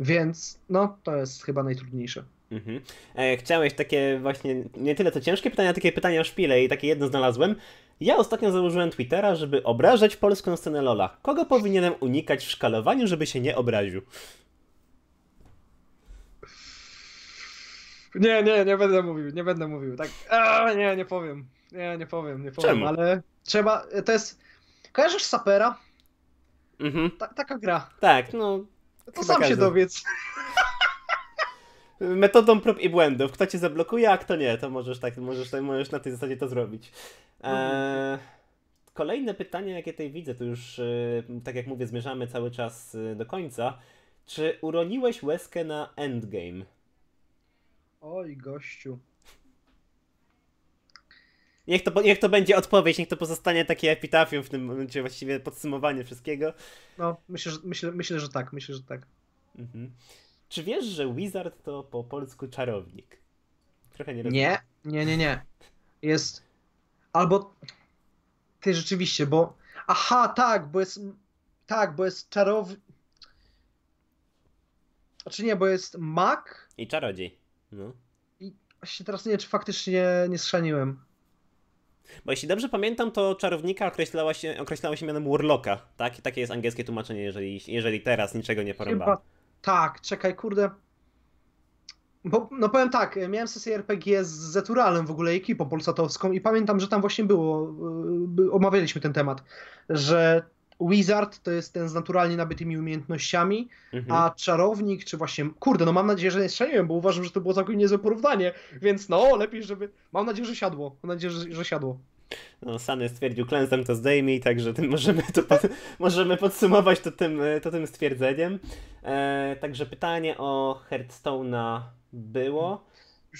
Więc no, to jest chyba najtrudniejsze. Mhm. E, chciałeś takie właśnie, nie tyle to ciężkie pytania, takie pytania o szpile i takie jedno znalazłem. Ja ostatnio założyłem Twittera, żeby obrażać polską scenę Lola. Kogo powinienem unikać w szkalowaniu, żeby się nie obraził? Nie, nie, nie będę mówił, nie będę mówił. Tak, a, nie, nie powiem. Nie, nie powiem, nie powiem, Czemu? ale trzeba, to jest, kojarzysz Sapera? Mhm. Ta, taka gra. Tak, no. To sam każdy. się dowiedz. Metodą prób i błędów. Kto cię zablokuje, a kto nie, to możesz tak, możesz, możesz na tej zasadzie to zrobić. Eee, kolejne pytanie, jakie tutaj widzę, to już, e, tak jak mówię, zmierzamy cały czas e, do końca. Czy uroniłeś łezkę na endgame? Oj, gościu. Niech to, niech to będzie odpowiedź, niech to pozostanie takie epitafium w tym momencie, właściwie podsumowanie wszystkiego. No, myślę, że, myślę, myślę, że tak, myślę, że tak. Mhm. Czy wiesz, że wizard to po polsku czarownik? Trochę nie rozumiem. Nie, nie, nie, nie. Jest. Albo. Ty rzeczywiście, bo. Aha, tak, bo jest. Tak, bo jest czarownik. Znaczy nie, bo jest mak. I czarodziej. No. I właśnie teraz nie wiem, czy faktycznie nie schrzaniłem. Bo jeśli dobrze pamiętam, to czarownika określała się, określała się mianem Warlocka, tak? I takie jest angielskie tłumaczenie, jeżeli, jeżeli teraz niczego nie. Chyba tak, czekaj, kurde. Bo, no powiem tak, miałem sesję RPG z Zeturalem w ogóle, ekipą polsatowską i pamiętam, że tam właśnie było, y, omawialiśmy ten temat, że Wizard to jest ten z naturalnie nabytymi umiejętnościami, Mhm. a czarownik, czy właśnie, kurde, no mam nadzieję, że nie strzeliłem, bo uważam, że to było całkiem niezłe porównanie, więc no, lepiej, żeby, mam nadzieję, że siadło, mam nadzieję, że, że siadło. No, Sany stwierdził, klęsam to zdejmij, także tym możemy, to pod, możemy podsumować to tym, to tym stwierdzeniem. E, także pytanie o Hearthstone'a było.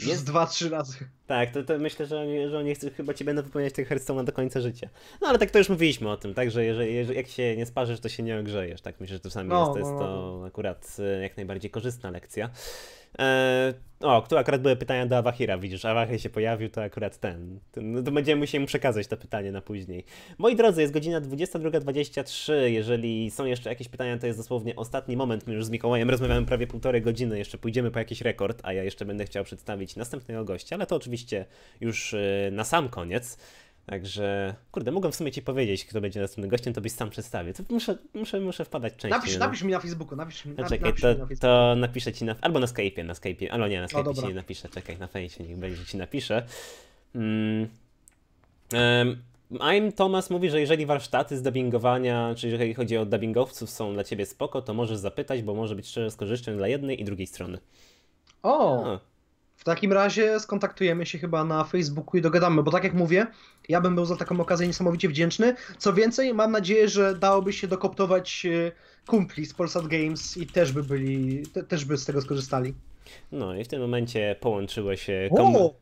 Jest- dwa, trzy razy. Tak, to, to myślę, że oni, że oni chcą, chyba ci będą wypełniać tego Hearthstone'a do końca życia. No ale tak to już mówiliśmy o tym, tak, że jeżeli, jeżeli, jak się nie sparzysz, to się nie ogrzejesz, tak, myślę, że to sami No, jest, to jest no, to akurat e, jak najbardziej korzystna lekcja. E, o, tu akurat były pytania do Awahira, widzisz, Awahir się pojawił, to akurat ten, no to będziemy musieli mu przekazać to pytanie na później. Moi drodzy, jest godzina 22.23, jeżeli są jeszcze jakieś pytania, to jest dosłownie ostatni moment, my już z Mikołajem rozmawiamy prawie półtorej godziny, jeszcze pójdziemy po jakiś rekord, a ja jeszcze będę chciał przedstawić następnego gościa, ale to oczywiście już y, na sam koniec. Także, kurde, mogłem w sumie ci powiedzieć, kto będzie następnym gościem, to byś sam przedstawił. To muszę, muszę, muszę wpadać częściej. Napisz, no. napisz mi na Facebooku, napisz, mi- No napisz, czekaj, napisz to, mi na Facebooku. to napiszę ci na. Albo na Skype'ie, na Skype'ie. Albo nie, na Skype'ie dobra. ci nie napiszę. Czekaj, na fejsie niech będzie ci napiszę. Mm. Em, I'm Thomas mówi, że jeżeli warsztaty z dubbingowania, czyli jeżeli chodzi o dubbingowców są dla ciebie spoko, to możesz zapytać, bo może być szczerze z korzyścią dla jednej i drugiej strony. O, A, w takim razie skontaktujemy się chyba na Facebooku i dogadamy, bo tak jak mówię, ja bym był za taką okazję niesamowicie wdzięczny. Co więcej, mam nadzieję, że dałoby się dokoptować e, kumpli z Polsat Games i też by byli, te, też by z tego skorzystali. no i w tym momencie połączyło się. kom- O!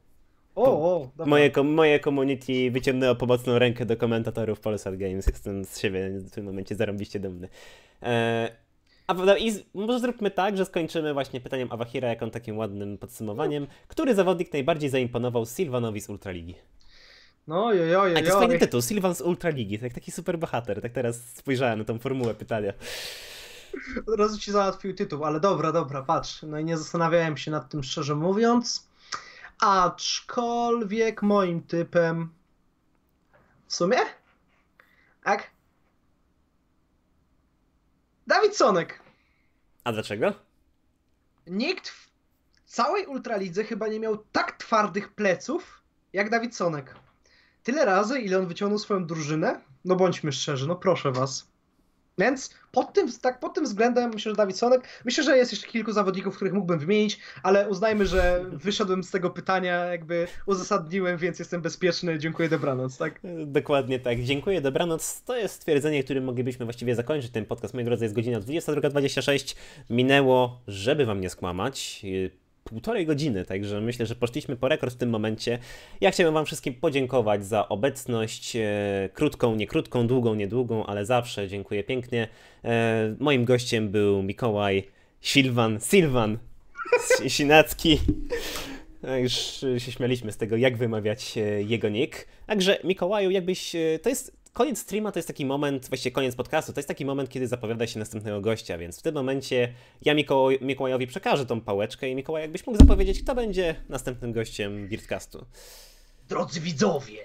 O, o, dobra. Moje, moje community wyciągnęło pomocną rękę do komentatorów Polsat Games. Jestem z siebie w tym momencie zarąbiście dumny. E, a prawda, i może zróbmy tak, że skończymy właśnie pytaniem Awahira jaką takim ładnym podsumowaniem. Który zawodnik najbardziej zaimponował Sylwanowi z Ultraligi? No, jojo, A to jest jojo. fajny tytuł, Sylwan z Ultraligi, tak taki super bohater. Tak teraz spojrzałem na tą formułę pytania. Od razu ci załatwił tytuł, ale dobra, dobra, patrz. No i nie zastanawiałem się nad tym szczerze mówiąc. Aczkolwiek moim typem. W sumie? Tak? Dawid Sonek. A dlaczego? Nikt w całej Ultralidze chyba nie miał tak twardych pleców jak Dawid Sonek. Tyle razy, ile on wyciągnął swoją drużynę, no bądźmy szczerzy, no proszę was. Więc pod tym, tak, pod tym względem myślę, że Dawid Sonek, myślę, że jest jeszcze kilku zawodników, których mógłbym wymienić, ale uznajmy, że wyszedłem z tego pytania, jakby uzasadniłem, więc jestem bezpieczny, dziękuję, dobranoc, tak? Dokładnie tak. Dziękuję, dobranoc. To jest stwierdzenie, którym moglibyśmy właściwie zakończyć ten podcast. Moi drodzy, jest godzina 22.26. Minęło, żeby wam nie skłamać, półtorej godziny, także myślę, że poszliśmy po rekord w tym momencie. Ja chciałem wam wszystkim podziękować za obecność, e, krótką, nie krótką, długą, niedługą, ale zawsze dziękuję pięknie. E, moim gościem był Mikołaj Silvan, Silvan Sinacki. No, Już się śmialiśmy z tego, jak wymawiać e, jego nick. Także Mikołaju, jakbyś. e, To jest. Koniec streama to jest taki moment, właściwie koniec podcastu, to jest taki moment, kiedy zapowiada się następnego gościa, więc w tym momencie ja Mikołaj, Mikołajowi przekażę tą pałeczkę i Mikołaj, jakbyś mógł zapowiedzieć, kto będzie następnym gościem Beardcastu. Drodzy widzowie,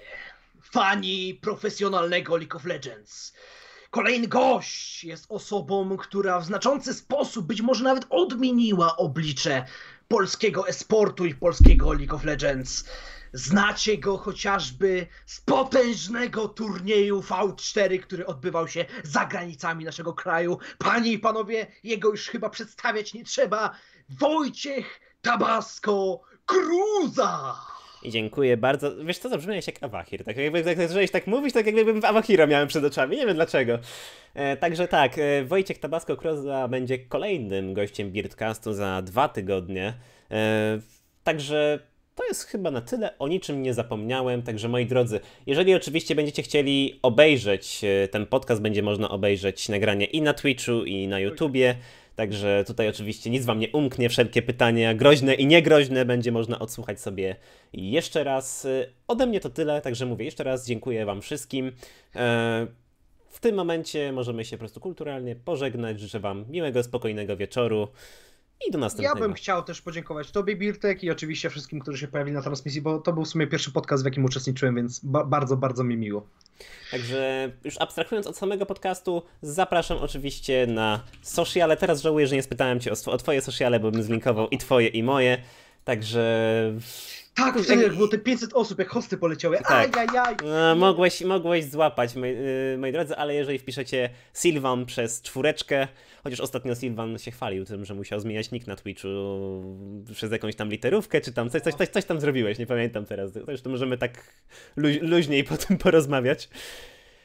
fani profesjonalnego League of Legends, kolejny gość jest osobą, która w znaczący sposób, być może nawet odmieniła oblicze polskiego esportu i polskiego League of Legends. Znacie go chociażby z potężnego turnieju V4, który odbywał się za granicami naszego kraju. Panie i panowie, jego już chyba przedstawiać nie trzeba. Wojciech Tabasco Cruza! Dziękuję bardzo. Wiesz co, zabrzmiałeś jak Awahir. Tak jakby tak, zacząłeś tak mówić, tak jakbym Awahira miałem przed oczami. Nie wiem dlaczego. E, także tak, e, Wojciech Tabasco Kroza będzie kolejnym gościem Beardcastu za dwa tygodnie. E, także to jest chyba na tyle. O niczym nie zapomniałem. Także moi drodzy, jeżeli oczywiście będziecie chcieli obejrzeć e, ten podcast, będzie można obejrzeć nagranie i na Twitchu, i na YouTubie. Także tutaj oczywiście nic wam nie umknie, wszelkie pytania groźne i niegroźne będzie można odsłuchać sobie jeszcze raz. E, ode mnie to tyle, także mówię jeszcze raz dziękuję wam wszystkim. E, w tym momencie możemy się po prostu kulturalnie pożegnać. Życzę wam miłego, spokojnego wieczoru. I do następnego. Ja bym chciał też podziękować Tobie, Birtek, i oczywiście wszystkim, którzy się pojawili na transmisji, bo to był w sumie pierwszy podcast, w jakim uczestniczyłem, więc ba bardzo, bardzo mi miło. Także już abstrahując od samego podcastu, zapraszam oczywiście na sociale. Teraz żałuję, że nie spytałem Cię o, o Twoje sociale, bo bym zlinkował i Twoje, i moje. Także tak, wtedy jak było te 500 osób, jak hosty poleciały. Tak. Ajajaj. No, mogłeś, mogłeś złapać, moi, yy, moi drodzy, ale jeżeli wpiszecie Sylvan przez czwóreczkę, chociaż ostatnio Sylvan się chwalił tym, że musiał zmieniać nick na Twitchu przez jakąś tam literówkę, czy tam coś, coś, coś, coś tam zrobiłeś, nie pamiętam teraz. Zresztą możemy tak luźniej po tym porozmawiać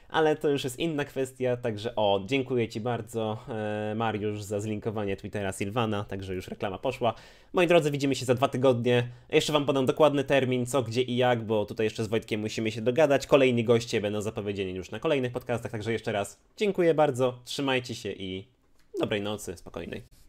ale to już jest inna kwestia, także o, dziękuję Ci bardzo e, Mariusz za zlinkowanie Twittera Silvana, także już reklama poszła. Moi drodzy, widzimy się za dwa tygodnie. Jeszcze Wam podam dokładny termin, co, gdzie i jak, bo tutaj jeszcze z Wojtkiem musimy się dogadać. Kolejni goście będą zapowiedzieni już na kolejnych podcastach, także jeszcze raz dziękuję bardzo, trzymajcie się i dobrej nocy, spokojnej.